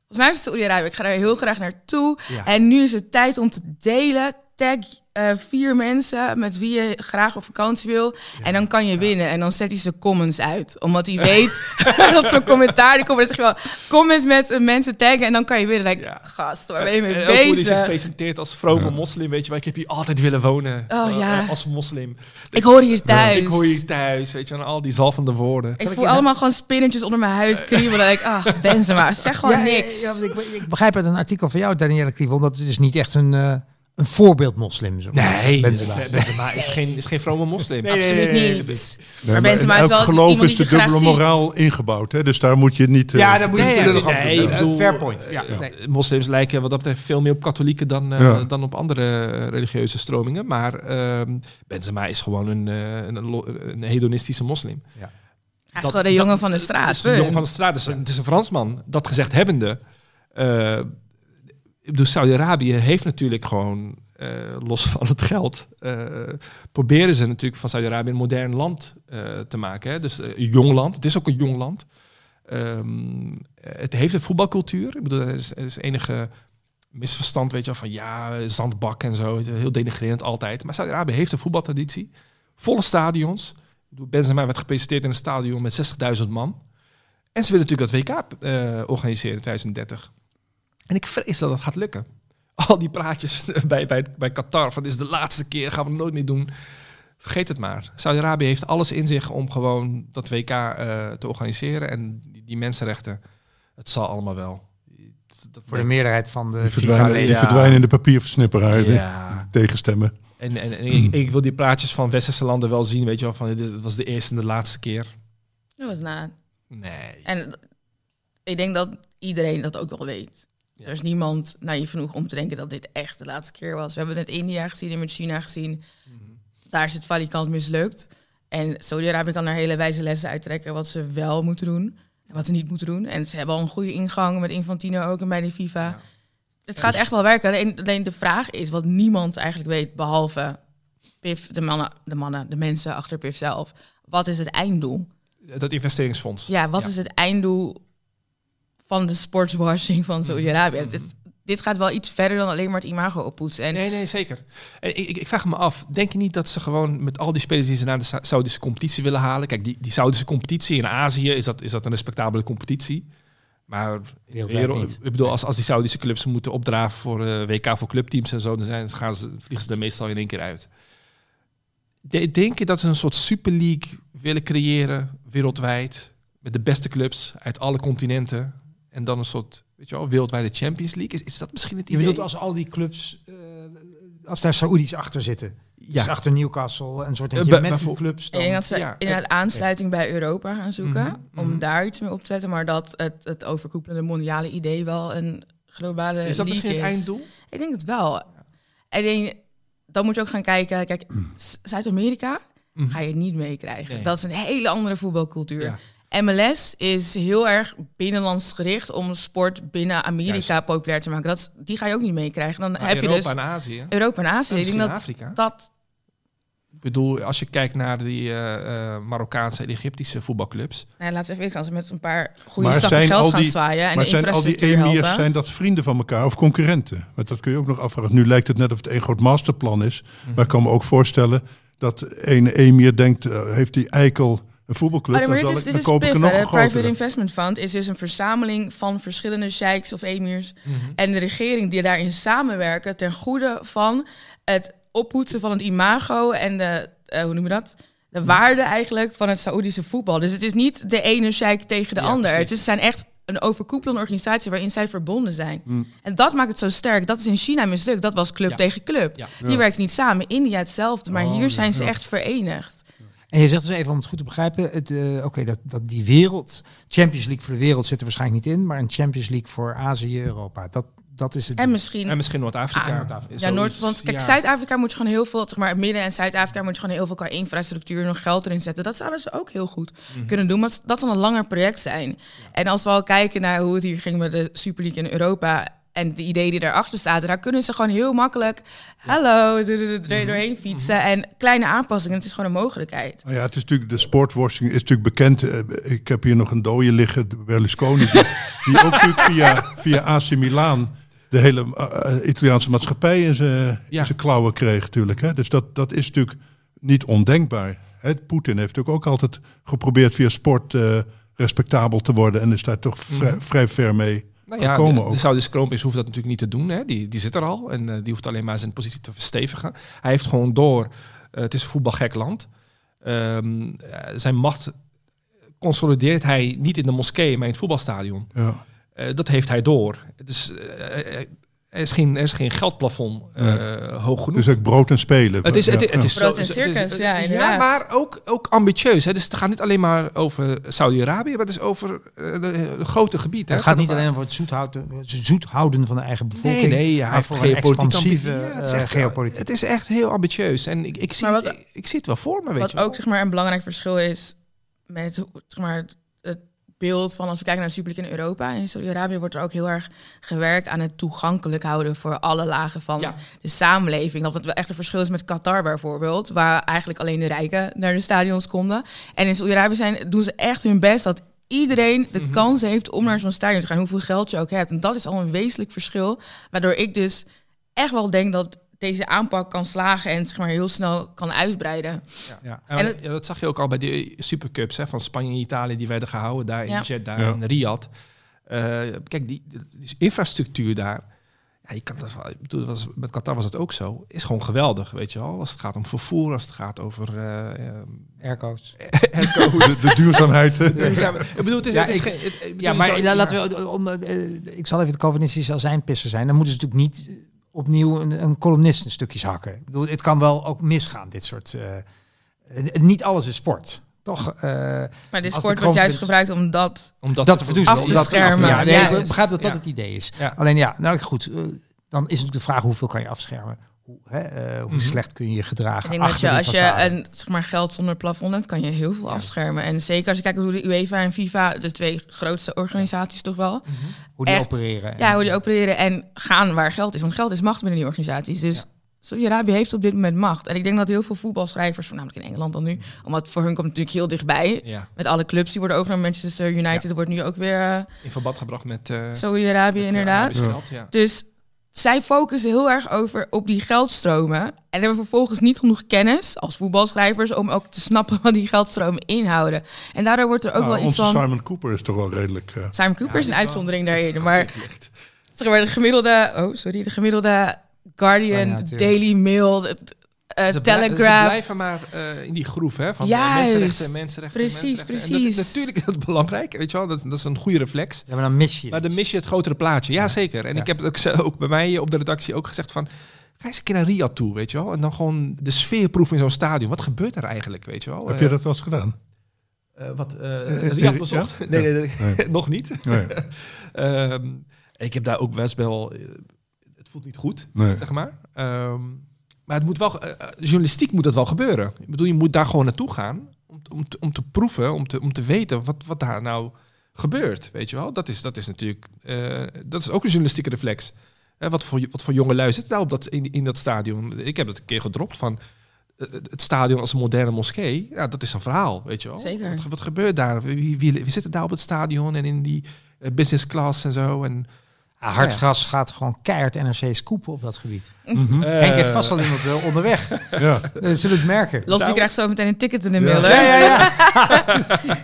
Volgens mij is het Saoedi-Arabië. Ik ga daar heel graag naartoe. Ja. En nu is het tijd om te delen. Tag eh, vier mensen met wie je graag op vakantie wil. en dan kan je winnen. En dan zet hij zijn comments uit. Omdat hij weet dat zo'n commentaar... Die komt, dan zeg je wel comments met eh, mensen taggen. En dan kan je winnen. Ja. gast, waar ben je mee En ook hoe hij zich presenteert als vrome moslim, weet je wel. Ik heb hier altijd willen wonen Oh, eh, ja. als moslim. Ik hoor hier thuis. Ik hoor hier thuis, weet je, en al die zalvende woorden. Ik voel allemaal gewoon spinnetjes onder mijn huid kriebelen. Ik, ach, Benzema, zeg gewoon Ja, niks. ja, want ik, ik begrijp uit een artikel van jou, Danielle Kriebel, dat het dus niet echt een, eh, een voorbeeld moslim is. Nee, Benzema. Is, geen, is geen vrome moslim. Absoluut nee, niet. Nee, maar Benzema is elk wel geloof iemand is die de dubbele ziet. moraal ingebouwd. Hè? Dus daar moet je niet... eh, Ja, dan moet je niet lullig doen. bedoel- Een fair point. Ja, Ja. nee. Moslims lijken wat dat betreft veel meer op katholieken dan, eh, Ja. dan op andere eh, religieuze stromingen. Maar ehm, Benzema is gewoon een, eh, een, hedonistische moslim. Hij is Dat- gewoon de dat- jongen van de straat. is een jongen van de straat. Dus het is een Fransman. Dat gezegd hebbende. Ik Saudi-Arabië heeft natuurlijk gewoon, eh, los van het geld, eh, proberen ze natuurlijk van Saudi-Arabië een modern land eh, te maken. Hè? Dus een jong land. Het is ook een jong land. Ehm, het heeft een voetbalcultuur. Ik bedoel, er is, enige misverstand, weet je wel, van ja, zandbak en zo. Heel denigrerend altijd. Maar Saudi-Arabië heeft een voetbaltraditie. Volle stadions. Benzema werd gepresenteerd in een stadion met 60.000 man. En ze willen natuurlijk dat WK organiseren in 2030. En ik vrees dat dat gaat lukken. Al die praatjes bij, bij, bij Qatar van dit is de laatste keer, gaan we het nooit meer doen. Vergeet het maar. Saudi-Arabië heeft alles in zich om gewoon dat WK eh, te organiseren. En die, die mensenrechten, het zal allemaal wel. Dat Voor de meerderheid van de Die verdwijnen, die FIFA-leden. verdwijnen in de papierversnipperij. Ja. Tegenstemmen. En, en, en ik, ik wil die praatjes van westerse landen wel zien, weet je wel, van dit was de eerste en de laatste keer. Dat was na. Nee. En ik denk dat iedereen dat ook wel weet. Ja. Er is niemand naïef genoeg om te denken dat dit echt de laatste keer was. We hebben het net India gezien en met China gezien. Daar is het valikant mislukt. En Saudi-Arabië kan daar hele wijze lessen uittrekken wat ze wel moeten doen en wat ze niet moeten doen. En ze hebben al een goede ingang met Infantino ook en bij de FIFA. Ja. Het gaat echt wel werken. Alleen, alleen de vraag is wat niemand eigenlijk weet, behalve PIF, de mannen, de mannen, de mensen achter PIF zelf. Wat is het einddoel? Dat investeringsfonds. Ja, wat Ja. is het einddoel van de sportswashing van Saudi-Arabië? Het is- dit gaat wel iets verder dan alleen maar het imago oppoetsen. En Nee, nee, zeker. En ik, ik, ik vraag me af, denk je niet dat ze gewoon met al die spelers die ze naar de Sa- Saudische competitie willen halen... Kijk, die, die Saudische competitie in Azië, is dat, is dat een respectabele competitie? Maar in de wereld- ik bedoel, als, als die Saudische clubs moeten opdraven voor eh, WK voor clubteams en zo... dan zijn, gaan ze, vliegen ze er meestal in één keer uit. De- denk je dat ze een soort Super League willen creëren, wereldwijd... met de beste clubs uit alle continenten... en dan een soort, weet je wel, wereldwijde Champions League? Is, is dat misschien het Je idee? bedoelt als al die clubs, eh, als daar Saoedi's achter zitten. Ja. Dus achter Newcastle, een soort Eh, bij- met die clubs. Ik Dan, denk dat ze ja, inderdaad aansluiting bij Europa gaan zoeken. Mhm, Om mhm. daar iets mee op te zetten. Maar dat het, het overkoepelende mondiale idee wel een globale Is dat misschien het is. einddoel? Ik denk het wel. Ik denk, dan moet je ook gaan kijken. Kijk, S- Zuid-Amerika Mhm. ga je niet meekrijgen. Nee. Dat is een hele andere voetbalcultuur. Ja. MLS is heel erg binnenlands gericht om sport binnen Amerika Juist. populair te maken. Dat is, die ga je ook niet meekrijgen. Dan Maar heb je Europa dus en Azië. Europa en Azië. Ik denk dat, Afrika. dat Ik bedoel, als je kijkt naar die eh, eh, Marokkaanse en Egyptische voetbalclubs. Nou, laten we even eerlijk zijn, als we met een paar goede zijn geld gaan die- zwaaien en maar de zijn al die emirs, zijn dat vrienden van elkaar of concurrenten? Want dat kun je ook nog afvragen. Nu lijkt het net of het een groot masterplan is. Mhm. Maar ik kan me ook voorstellen dat een emir denkt, eh, heeft die eikel een voetbalclub, Oh, nee, dan, zal is, ik, dan ik er nog een de Private grotere. Investment Fund is dus een verzameling van verschillende sheiks of emirs en de regering die daarin samenwerken ten goede van het oppoetsen van het imago en de, eh, hoe noem je dat? De waarde eigenlijk van het Saoedische voetbal. Dus het is niet de ene sheik tegen de Ja, ander. precies. Het is, zijn echt een overkoepelende organisatie waarin zij verbonden zijn. Mm. En dat maakt het zo sterk. Dat is in China mislukt. Dat was club Ja. tegen club. Ja. Die werkten niet samen. India hetzelfde. Maar Oh, hier zijn ze echt verenigd. En je zegt dus even om het goed te begrijpen, het, eh, oké, dat, dat die wereld, Champions League voor de wereld zit er waarschijnlijk niet in, maar een Champions League voor Azië, Europa, dat, dat is het. En misschien En misschien Noord-Afrika. Ah, Ja, Noord, want kijk, ja. Zuid-Afrika moet gewoon heel veel, zeg maar, Midden- en Zuid-Afrika moet je gewoon heel veel qua infrastructuur nog geld erin zetten. Dat zouden ze ook heel goed Mhm. kunnen doen, maar dat zal een langer project zijn. En als we al kijken naar hoe het hier ging met de Super League in Europa en de ideeën die daarachter zaten, daar kunnen ze gewoon heel makkelijk, hallo, er Mhm. doorheen fietsen en kleine aanpassingen. Het is gewoon een mogelijkheid. Nou ja, het is natuurlijk, de sportwashing is natuurlijk bekend. Eh, Ik heb hier nog een dode liggen, de Berlusconi, die, die ook natuurlijk via, via AC Milan de hele eh, eh, Italiaanse maatschappij in zijn Ja. klauwen kreeg natuurlijk. Hè. Dus dat, dat is natuurlijk niet ondenkbaar. Hè. Poetin heeft natuurlijk ook altijd geprobeerd via sport eh, respectabel te worden en is daar toch vrij, Mhm. vrij ver mee Nou ja, gekomen de, ook. de Saudische kroonprins hoeft dat natuurlijk niet te doen. Hè. Die, die zit er al en eh, die hoeft alleen maar zijn positie te verstevigen. Hij heeft gewoon door, eh, het is een voetbalgek land. Ehm, eh, zijn macht consolideert hij niet in de moskee, maar in het voetbalstadion. Ja. Dat heeft hij door. Dus er, is geen, er is geen geldplafond eh, hoog genoeg. Dus ook brood en spelen. Het is, het, Ja, het is Brood zo, en het is- circus, ja, ja, maar ook, ook ambitieus. Hè. Dus het gaat niet alleen maar over Saudi-Arabië, maar het is over eh, de, de grote gebied. Hè. het gaat niet alleen over het zoet houden, het zoet houden van de eigen bevolking, Nee, nee, hij voor expansieve ambitie. Ja, het, is eh, echt, geopolitiek. het is echt heel ambitieus. En ik, ik, zie, Maar wat- ik, ik zie het wel voor me, weet Wat je wel. ook zeg maar, een belangrijk verschil is met hoe- zeg maar, het, het beeld van als we kijken naar de Super League in Europa. In Saudi-Arabië wordt er ook heel erg gewerkt aan het toegankelijk houden voor alle lagen van Ja. de samenleving. Dat het wel echt een verschil is met Qatar bijvoorbeeld, waar eigenlijk alleen de rijken naar de stadions konden. En in Saudi-Arabië zijn, doen ze echt hun best dat iedereen de Mhm. kans heeft om naar zo'n stadion te gaan, hoeveel geld je ook hebt. En dat is al een wezenlijk verschil, waardoor ik dus echt wel denk dat deze aanpak kan slagen en zeg maar heel snel kan uitbreiden. Ja. Ja. En ja, dat zag je ook al bij de Supercups hè, van Spanje en Italië. Die werden gehouden daar Ja. in Jeddah Ja. en Riyadh. Eh, kijk, die, die, die infrastructuur daar... Ja, je kan dat wel, ik bedoel, was, met Qatar was het ook zo. Is gewoon geweldig, weet je wel. Als het gaat om vervoer, als het gaat over... eh, eh, Airco's. De, de duurzaamheid. duurzaam- ik bedoel, het is, Ja, het is ik- geen... het- Ja, maar laten we, om, eh, ik zal even de Calvinistische azijnpisser zijn. Dan moeten ze natuurlijk niet opnieuw een, een columnist in stukjes hakken. Ik bedoel, het kan wel ook misgaan, dit soort... eh, eh, niet alles is sport, toch? Eh, Maar de sport wordt juist gebruikt om dat Omdat dat te verdoezelen. af te schermen, Ja, nee, ik begrijp dat dat Ja. het idee is. Ja. Alleen ja, nou goed. eh, dan is natuurlijk de vraag hoeveel kan je afschermen? Hoe, hè, eh, hoe Mhm. slecht kun je je gedragen? Ik denk dat je als je een zeg maar, geld zonder plafond hebt, kan je heel veel afschermen. En zeker als je kijkt hoe de UEFA en FIFA, de twee grootste organisaties toch wel, hoe die echt- opereren. ja, hoe die opereren en gaan waar geld is. Want geld is macht binnen die organisaties. Dus Saudi-Arabië heeft op dit moment macht. En ik denk dat heel veel voetbalschrijvers, voornamelijk in Engeland dan nu, omdat voor hun komt het natuurlijk heel dichtbij. Ja, Met alle clubs die worden overgenomen. Manchester United wordt nu ook weer eh, in verband gebracht met... eh Saudi-Arabië met, inderdaad. Arabisch geld, ja. Dus zij focussen heel erg over op die geldstromen. En hebben vervolgens niet genoeg kennis als voetbalschrijvers om ook te snappen wat die geldstromen inhouden. En daardoor wordt er ook Nou, wel iets onze van. Simon Cooper is toch wel redelijk... eh, Simon Cooper is een wel- uitzondering daarin. Maar zeg maar de gemiddelde, oh sorry, de gemiddelde Guardian, Ja. Daily Mail, het, eh, Ze blijven maar eh, in die groef, hè? Van Juist. eh, mensenrechten, mensenrechten, Precies, mensenrechten. En dat is- precies. natuurlijk is dat belangrijk, weet je wel. Dat, dat is een goede reflex. Ja, maar dan mis je Maar het. dan mis je het grotere plaatje. Ja, zeker. En Ja. ik heb het ook, ze- ook bij mij op de redactie ook gezegd van... Ga eens een keer naar Riyadh toe, weet je wel. En dan gewoon de sfeer proeven in zo'n stadion. Wat gebeurt er eigenlijk, weet je wel? heb Eh, je dat wel eens gedaan? eh, wat, eh eh, Riyadh bezocht? Ja? Nee, nee, nee, nog niet. Nee. Ehm, ik heb daar ook best wel... eh, het voelt niet goed, Nee. zeg maar. Ehm, maar het moet wel... eh, eh, journalistiek moet dat wel gebeuren. Ik bedoel, je moet daar gewoon naartoe gaan... om, om, te, om te proeven, om te, om te weten wat, wat daar nou gebeurt, weet je wel. Dat is, dat is natuurlijk... eh, dat is ook een journalistieke reflex. Wat, voor, wat voor jonge lui zit nou op dat, in, in dat stadion? Ik heb het een keer gedropt van... Het stadion als een moderne moskee, ja, dat is een verhaal, weet je wel. Zeker. Wat, wat gebeurt daar? Wie, wie, wie zitten daar op het stadion en in die business class en zo? En, Ja, Hartgras gaat gewoon keihard NRC scoopen op dat gebied. Mhm. Eh, Henk heeft vast al iemand eh, onderweg. Ja. Dat zullen we het merken. Lotfi Zou- krijgt zo meteen een ticket in de Ja. mail. hè? Ja, ja, ja.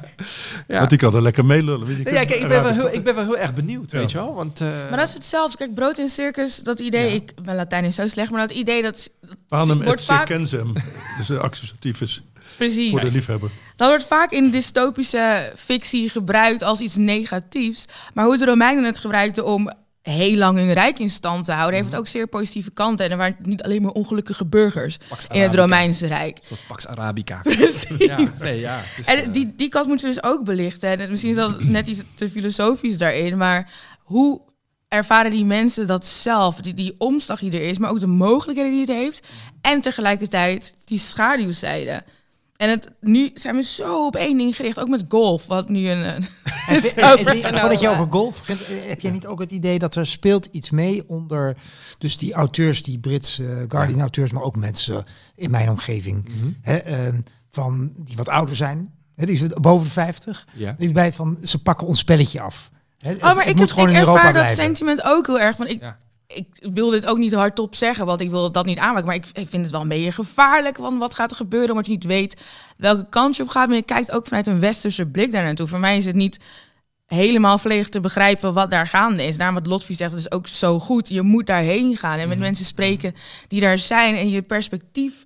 Ja. Want die kan er lekker meelullen. weet je. Ja, kijk, ik, ben wel heel, ik ben wel heel erg benieuwd, Ja. weet je wel. Want, eh, Maar dat is hetzelfde. Kijk, brood in circus, dat idee, Ja. ik, mijn Latijn is zo slecht, maar dat idee dat, dat Panem wordt et vaak, circenzem. Dus de accusatief is precies. voor de liefhebber. Dat wordt vaak in dystopische fictie gebruikt als iets negatiefs. Maar hoe de Romeinen het gebruikten om heel lang hun rijk in stand te houden, heeft het ook zeer positieve kanten. En er waren niet alleen maar ongelukkige burgers in het. Romeinse Rijk. Een soort Pax Arabica. Precies. Ja, nee, ja. Dus, eh, En die, die kant moeten we dus ook belichten. En misschien is dat net iets te filosofisch daarin, maar hoe ervaren die mensen dat zelf? Die, die omslag die er is, maar ook de mogelijkheden die het heeft. En tegelijkertijd die schaduwzijde. En het, nu zijn we zo op één ding gericht, ook met golf, wat nu een... een Eh, eh. Voordat je over golf begint, eh, heb je niet ook het idee dat er speelt iets mee onder dus die auteurs, die Britse Guardian auteurs, maar ook mensen in mijn omgeving, Mhm. hè, ehm, van die wat ouder zijn, hè, die zijn boven de 50, ja. die bij van ze pakken ons spelletje af. Hè, het- Oh, maar het ik, moet heb, gewoon ik in Europa ervaar dat blijven. sentiment ook heel erg. Want ik, Ja. Ik wil dit ook niet hardop zeggen, want ik wil dat niet aanmaken. Maar ik, ik vind het wel een beetje gevaarlijk. Want wat gaat er gebeuren omdat je niet weet welke kant je op gaat. Maar je kijkt ook vanuit een westerse blik daar naartoe. Voor mij is het niet helemaal volledig te begrijpen wat daar gaande is. Daarom wat Lotfi zegt, dat is ook zo goed. Je moet daarheen gaan en met mensen spreken die daar zijn en je perspectief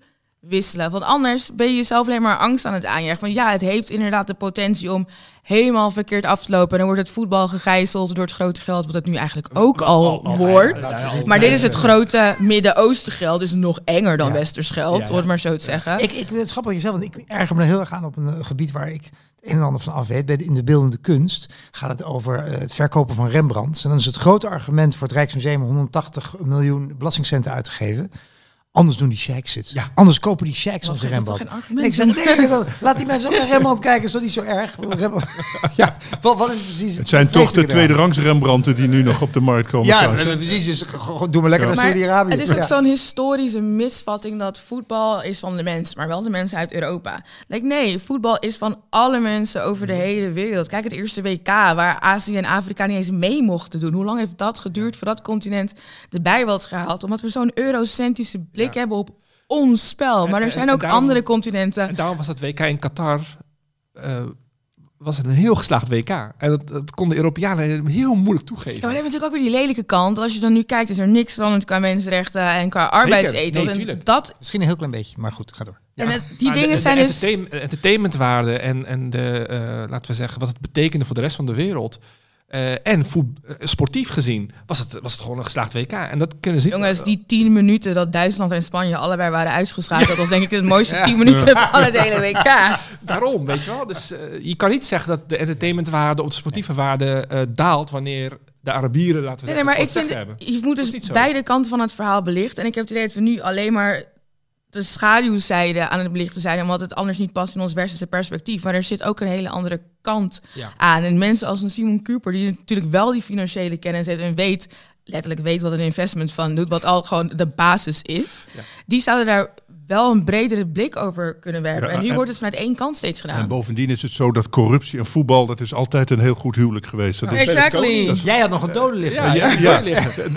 wisselen. Want anders ben je jezelf alleen maar angst aan het aanjagen. Want ja, het heeft inderdaad de potentie om helemaal verkeerd af te lopen. En dan wordt het voetbal gegijzeld door het grote geld, wat het nu eigenlijk ook al wordt. Maar dit is het grote Midden-Oosten geld, dus nog enger dan Ja. Westers geld, Ja, om het maar zo te zeggen. Ik, ik, het is grappig wat je zegt, want ik erger me er heel erg aan op een eh, gebied waar ik het een en ander van af weet. Bij de, in de beeldende kunst gaat het over eh, het verkopen van Rembrandts. En dan is het grote argument voor het Rijksmuseum om 180 miljoen belastingcenten uit te geven. Anders doen die sheiks het. Ja. Anders kopen die sheiks onze dat Rembrandt. toch ik zeg, nee, dat- laat die mensen ook naar Rembrandt kijken, is toch niet zo erg? Ja, wat, wat is precies Het zijn toch de tweede rangs Rembrandten die nu nog op de markt komen. Ja, eh, precies. Dus doe maar lekker Ja. naar Saudi-Arabië. Het is ook Ja. zo'n historische misvatting dat voetbal is van de mens, maar wel de mensen uit Europa. Like, nee, voetbal is van alle mensen over de hele wereld. Kijk, het eerste WK, waar Azië en Afrika niet eens mee mochten doen. Hoe lang heeft dat geduurd voor dat continent erbij was gehaald? Omdat we zo'n eurocentrische blik Ja. hebben op ons spel. En- Maar er en- zijn en ook daarom- andere continenten. En daarom was dat WK in Qatar eh, was het een heel geslaagd WK. En dat, dat konden de Europeanen heel moeilijk toegeven. Ja, maar we hebben natuurlijk ook weer die lelijke kant. Als je dan nu kijkt, is er niks veranderd qua mensenrechten en qua arbeidsethos. Nee, en tuurlijk. dat, Misschien een heel klein beetje, maar goed, ga door. en het- die Maar de- dingen de zijn dus... entertain- entertainmentwaarde en, en de, eh, laten we zeggen, wat het betekende voor de rest van de wereld. Eh, en eh, sportief gezien was het, was het gewoon een geslaagd WK. En dat kunnen ze Jongens, die tien minuten dat Duitsland en Spanje allebei waren uitgeschakeld, dat was denk ik het mooiste tien minuten van het hele WK. Daarom, weet je wel. Dus eh, je kan niet zeggen dat de entertainmentwaarde of de sportieve waarde daalt wanneer de Arabieren, laten we Nee, zeggen, nee, maar ik vind, hebben. je moet dus beide kanten van het verhaal belichten. En ik heb het idee dat we nu alleen maar de schaduwzijde aan het belichten zijn, omdat het anders niet past in ons westerse perspectief. Maar er zit ook een hele andere kant Ja. aan. En mensen als een Simon Cooper, die natuurlijk wel die financiële kennis heeft en weet, letterlijk weet wat een investment van doet, wat al gewoon de basis is, Ja. die zouden daar wel een bredere blik over kunnen werpen. Ja, en nu en- wordt het vanuit één kant steeds En gedaan. bovendien is het zo dat corruptie en voetbal, dat is altijd een heel goed huwelijk geweest. Dat is- exactly. Jij had nog een dode liggen. Ja, ja,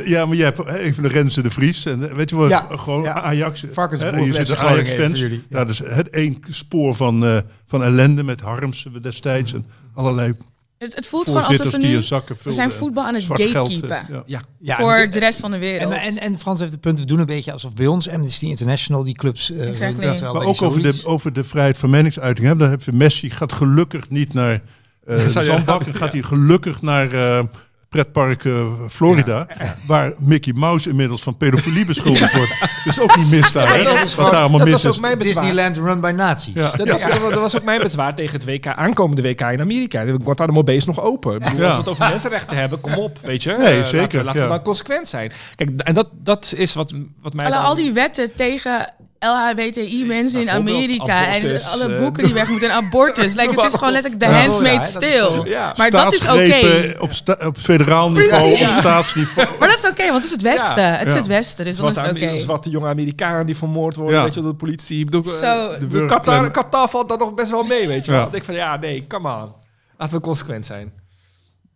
ja, maar je hebt even de Renze de Vries. En eh, weet je wat? Ja, gewoon ja. Ajax. Varkensboer even voor jullie. Ja. dus het één spoor van, eh, van ellende met Harms destijds. En allerlei Het, het voelt gewoon alsof we nu... zakken zijn voetbal aan het geld, eh, gatekeepen. ja. Ja. Ja, voor en- de rest van de En, wereld. en, en Frans heeft het punt, we doen een beetje alsof bij ons Amnesty International die clubs... eh, Exactly. dat wel Maar ook over de, over de vrijheid van meningsuiting. Hè? Dan heb je Messi gaat gelukkig niet naar eh de zandbak. Dan gaat hij gelukkig naar eh, pretpark eh, Florida. Waar Mickey Mouse inmiddels van pedofilie beschuldigd wordt. Dat is ook niet mis daar. Hè? dat is Wat gewoon- daar allemaal dat mis was is. ook mijn bezwaar. Disneyland run by nazi's. Ja. Dat, was, dat was ook mijn bezwaar tegen het WK, aankomende WK in Amerika. Guantanamo Bay is nog open. Ik bedoel, Ja. Als we het over mensenrechten hebben, kom op, weet je. Nee, Eh, zeker, Laten we, laten we ja. dan consequent zijn. Kijk, en dat, dat is wat, wat mij Alle, dan- al die wetten tegen LHBTI-mensen in Amerika. abortus, en alle eh, boeken die weg moeten. En abortus. Like, het is gewoon letterlijk de Ja, handmade ja, dat stil. Ja. Maar dat is oké. Op, sta- op federaal niveau, op staatsniveau. Maar dat is oké, want het is het Westen. Het is Ja. het Westen, dus dan is het oké. Ameri- zwarte jonge Amerikanen die vermoord worden, Ja. weet je, door de politie. Ik bedoel, eh, De Qatar, Qatar valt daar nog best wel mee, weet je wel. Ja. Ik denk van, ja, nee, come on. Laten we consequent zijn.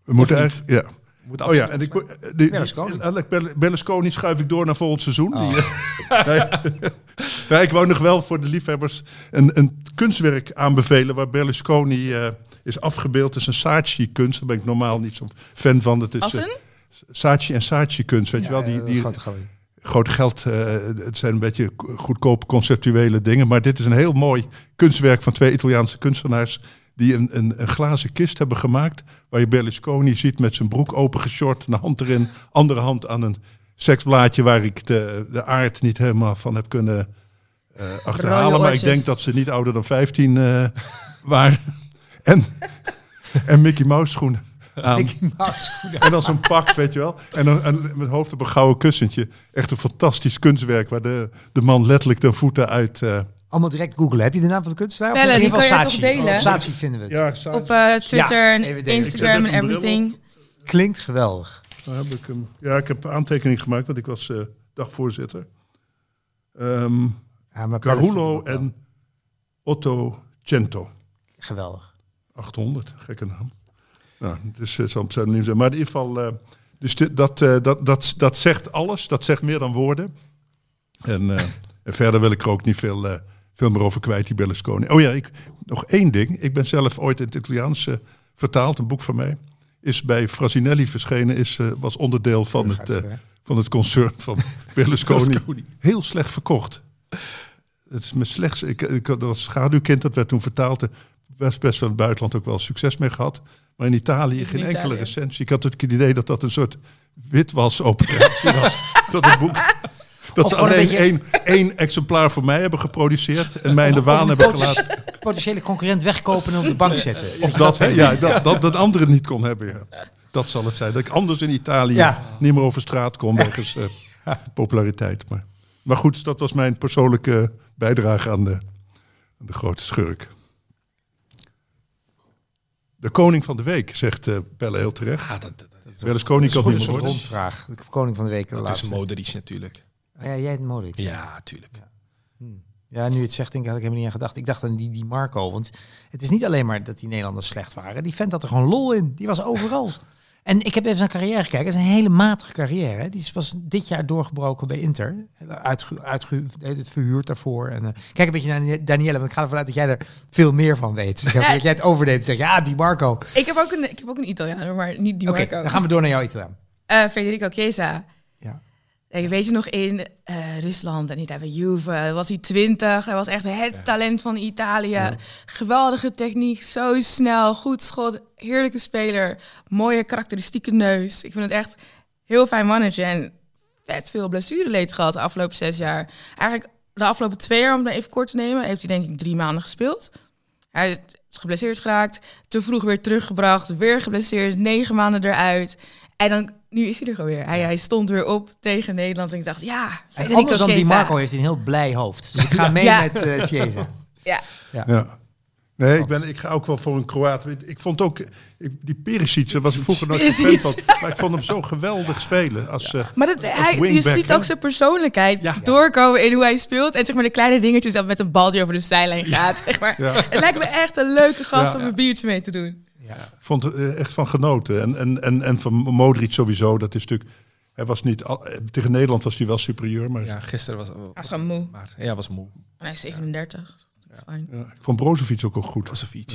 We moeten eigenlijk, ja. Oh ja, en ik, die, die, Berlusconi. Berlusconi schuif ik door naar volgend seizoen. Die, eh, nee, nee, ik wou nog wel voor de liefhebbers een, een kunstwerk aanbevelen waar Berlusconi eh, is afgebeeld. Het is een Saatchi-kunst, daar ben ik normaal niet zo'n fan van. Het is, Als eh, een? Saatchi en Saatchi-kunst, weet je wel. Die, die, grote gooi. groot geld, eh, het zijn een beetje goedkope conceptuele dingen. Maar dit is een heel mooi kunstwerk van twee Italiaanse kunstenaars. Die een, een, een glazen kist hebben gemaakt. Waar je Berlusconi ziet met zijn broek opengeshort. Een hand erin, andere hand aan een seksblaadje. Waar ik de, de aard niet helemaal van heb kunnen eh, achterhalen. Maar ik denk dat ze niet ouder dan 15 eh, waren. En, en Mickey Mouse schoenen aan. Mickey Mouse schoenen. En dan zo'n pak, weet je wel. En, dan, en met hoofd op een gouden kussentje. Echt een fantastisch kunstwerk waar de, de man letterlijk de voeten uit... eh, Allemaal direct googlen. Heb je de naam van de kunstenaar? Bellen, Of in die ieder kan je toch delen? Op Saatchi vinden we het. ja, Op eh, Twitter Ja, en. Instagram en een everything. Klinkt geweldig. Heb ik hem? Ja, ik heb aantekening gemaakt, want ik was eh, dagvoorzitter. Ehm Ja, vindt het ook en Otto Cento. wel. Geweldig. 800, gekke naam. Nou, dus het zal pseudoniem zijn. Maar in ieder geval, eh, dus dit- dat, dat, dat, dat zegt alles. Dat zegt meer dan woorden. En, en verder wil ik er ook niet veel, veel meer over kwijt, die Berlusconi. Oh ja, ik, nog één ding. Ik ben zelf ooit in het Italiaans vertaald, een boek van mij. Is bij Frasinelli verschenen, is, eh, was onderdeel van het, eh, van het concern van Berlusconi. Heel slecht verkocht. Het is me slechts. Ik, ik had als schaduwkind, dat werd toen vertaald. Best, best wel in het buitenland ook wel succes mee gehad. Maar in Italië in geen enkele recensie. Ik had het idee dat dat een soort witwasoperatie was. Dat het boek. Dat ze een alleen beetje- één, één exemplaar voor mij hebben geproduceerd. En mij in de waan een hebben gelaten. Potentiële concurrent wegkopen en op de bank zetten. Of dat, hè, ja, dat, dat, dat anderen niet kon hebben. Ja. Dat zal het zijn. Dat ik anders in Italië Ja. niet meer over straat kon. Wegens eh, populariteit. Maar, maar goed, dat was mijn persoonlijke bijdrage aan de, aan de grote schurk. De koning van de week, zegt eh Pelle heel terecht. Ja, dat, dat, dat, Berlusconi kan Een niet meer soort worden. rondvraag. De koning van de week. de dat is laatste. Modric natuurlijk. Ja, jij het Modric. Ja, tuurlijk. Ja, nu het zegt, denk ik, had ik helemaal niet aan gedacht. Ik dacht aan die, die Marco. Want het is niet alleen maar dat die Nederlanders slecht waren. Die vent had er gewoon lol in. Die was overal. En ik heb even zijn carrière gekeken. Dat is een hele matige carrière. Hè. Die is pas dit jaar doorgebroken bij Inter. Uitge, uitge, het verhuurd daarvoor. En, eh, kijk een beetje naar Danielle, want ik ga ervan uit dat jij er veel meer van weet. Dus Ja. dat jij het overneemt. Zeg, ja, die Marco. Ik heb ook een, ik heb ook een Italiaan, maar niet die Marco. dan gaan we door naar jouw Italiaan. Eh, Federico Chiesa. Ik weet je nog in eh, Rusland en niet bij Juve was hij 20. Hij was echt het talent van Italië. Geweldige techniek, zo snel, goed schot, heerlijke speler, mooie karakteristieke neus. Ik vind het echt heel fijn mannetje en vet veel blessureleed gehad de afgelopen zes jaar. Eigenlijk de afgelopen twee jaar, om het even kort te nemen, heeft hij denk ik drie maanden gespeeld. Hij is geblesseerd geraakt, te vroeg weer teruggebracht, weer geblesseerd, negen maanden eruit. En dan, nu is hij er gewoon weer. Hij, hij stond weer op tegen Nederland en ik dacht, ja, En anders dan die. Marco heeft hij een heel blij hoofd. Dus ik ga mee Ja. met Chiesa. Ja, Ja. Nee, Nee, ik, ben, ik ga ook wel voor een Kroaat. Ik vond ook, ik, die Perisic, daar was ik vroeger nooit een fan van. Maar ik vond hem zo geweldig spelen. Als, eh, Maar dat, hij, je ziet hè? ook zijn persoonlijkheid Ja. doorkomen in hoe hij speelt. En zeg maar de kleine dingetjes dat met een bal die over de zijlijn gaat. Zeg maar. Ja. Het lijkt me echt een leuke gast Ja. om een biertje mee te doen. Ja. ik vond er eh, echt van genoten. En, en, en, en van Modric sowieso. Dat is natuurlijk, hij was niet, al- eh, tegen Nederland was hij wel superieur. Maar Ja, gisteren was... Hij gewoon moe. Maar, ja, was moe. En hij is 37. Dat is fijn. ja, ik vond Brozovic ook, ook goed. Brozovic.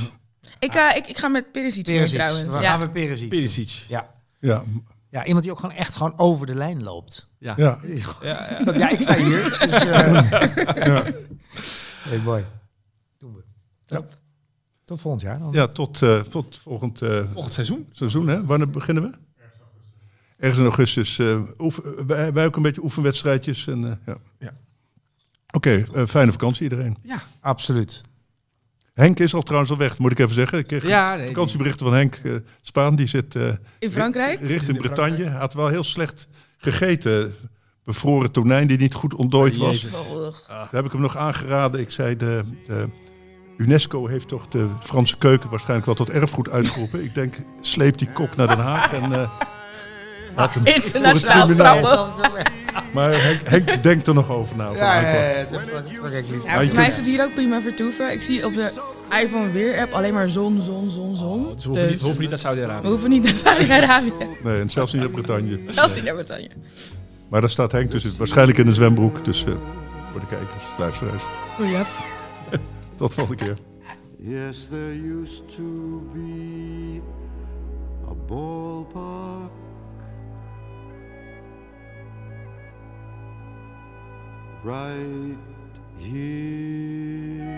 Ik, eh, ik, ik ga met Perisic mee trouwens. We Ja. gaan met Perisic. Perisic. Ja. Ja, ja, iemand die ook gewoon echt gewoon over de lijn loopt. Ja. ja. Ja, ja. Ja, ik sta hier. Dus, eh ja. hey, mooi. Doen we. Ja. Tot volgend jaar dan. ja tot, eh, tot volgend eh, Volgend seizoen. seizoen. Hè? Wanneer beginnen we? Ergens in augustus. eh, oef- wij, wij ook een beetje oefenwedstrijdjes. En, eh, ja. Ja. Oké, fijne vakantie iedereen. Ja. Absoluut. Henk is al trouwens al weg, moet ik even zeggen. Ik kreeg Ja, nee, vakantieberichten van Henk eh, Spaan. Die zit eh, In Frankrijk? richting in Bretagne. Hij had wel heel slecht gegeten. Bevroren tonijn die niet goed ontdooid Oh, was. Oh. Daar heb ik hem nog aangeraden. Ik zei, de, de UNESCO heeft toch de Franse keuken waarschijnlijk wel tot erfgoed uitgeroepen. ik denk, sleep die kok naar Den Haag en eh, laat hem Internationaal straffen. Maar Henk, Henk denkt er nog over na. Ja, ja, ja, volgens mij is het hier ook prima vertoeven. Ik zie op de iPhone weer app alleen maar zon, zon, zon, zon. Dus we hoeven, niet, Dus we hoeven niet naar we Saudi-Arabië. hoeven niet naar Saudi-Arabië. Nee, en zelfs niet naar Bretagne. Zelfs niet naar Bretagne. Maar daar staat Henk dus waarschijnlijk in een zwembroek. Dus eh, voor de kijkers, luisteraars. Oh ja. Tot volgende keer. Yes, there used to be a ballpark right here.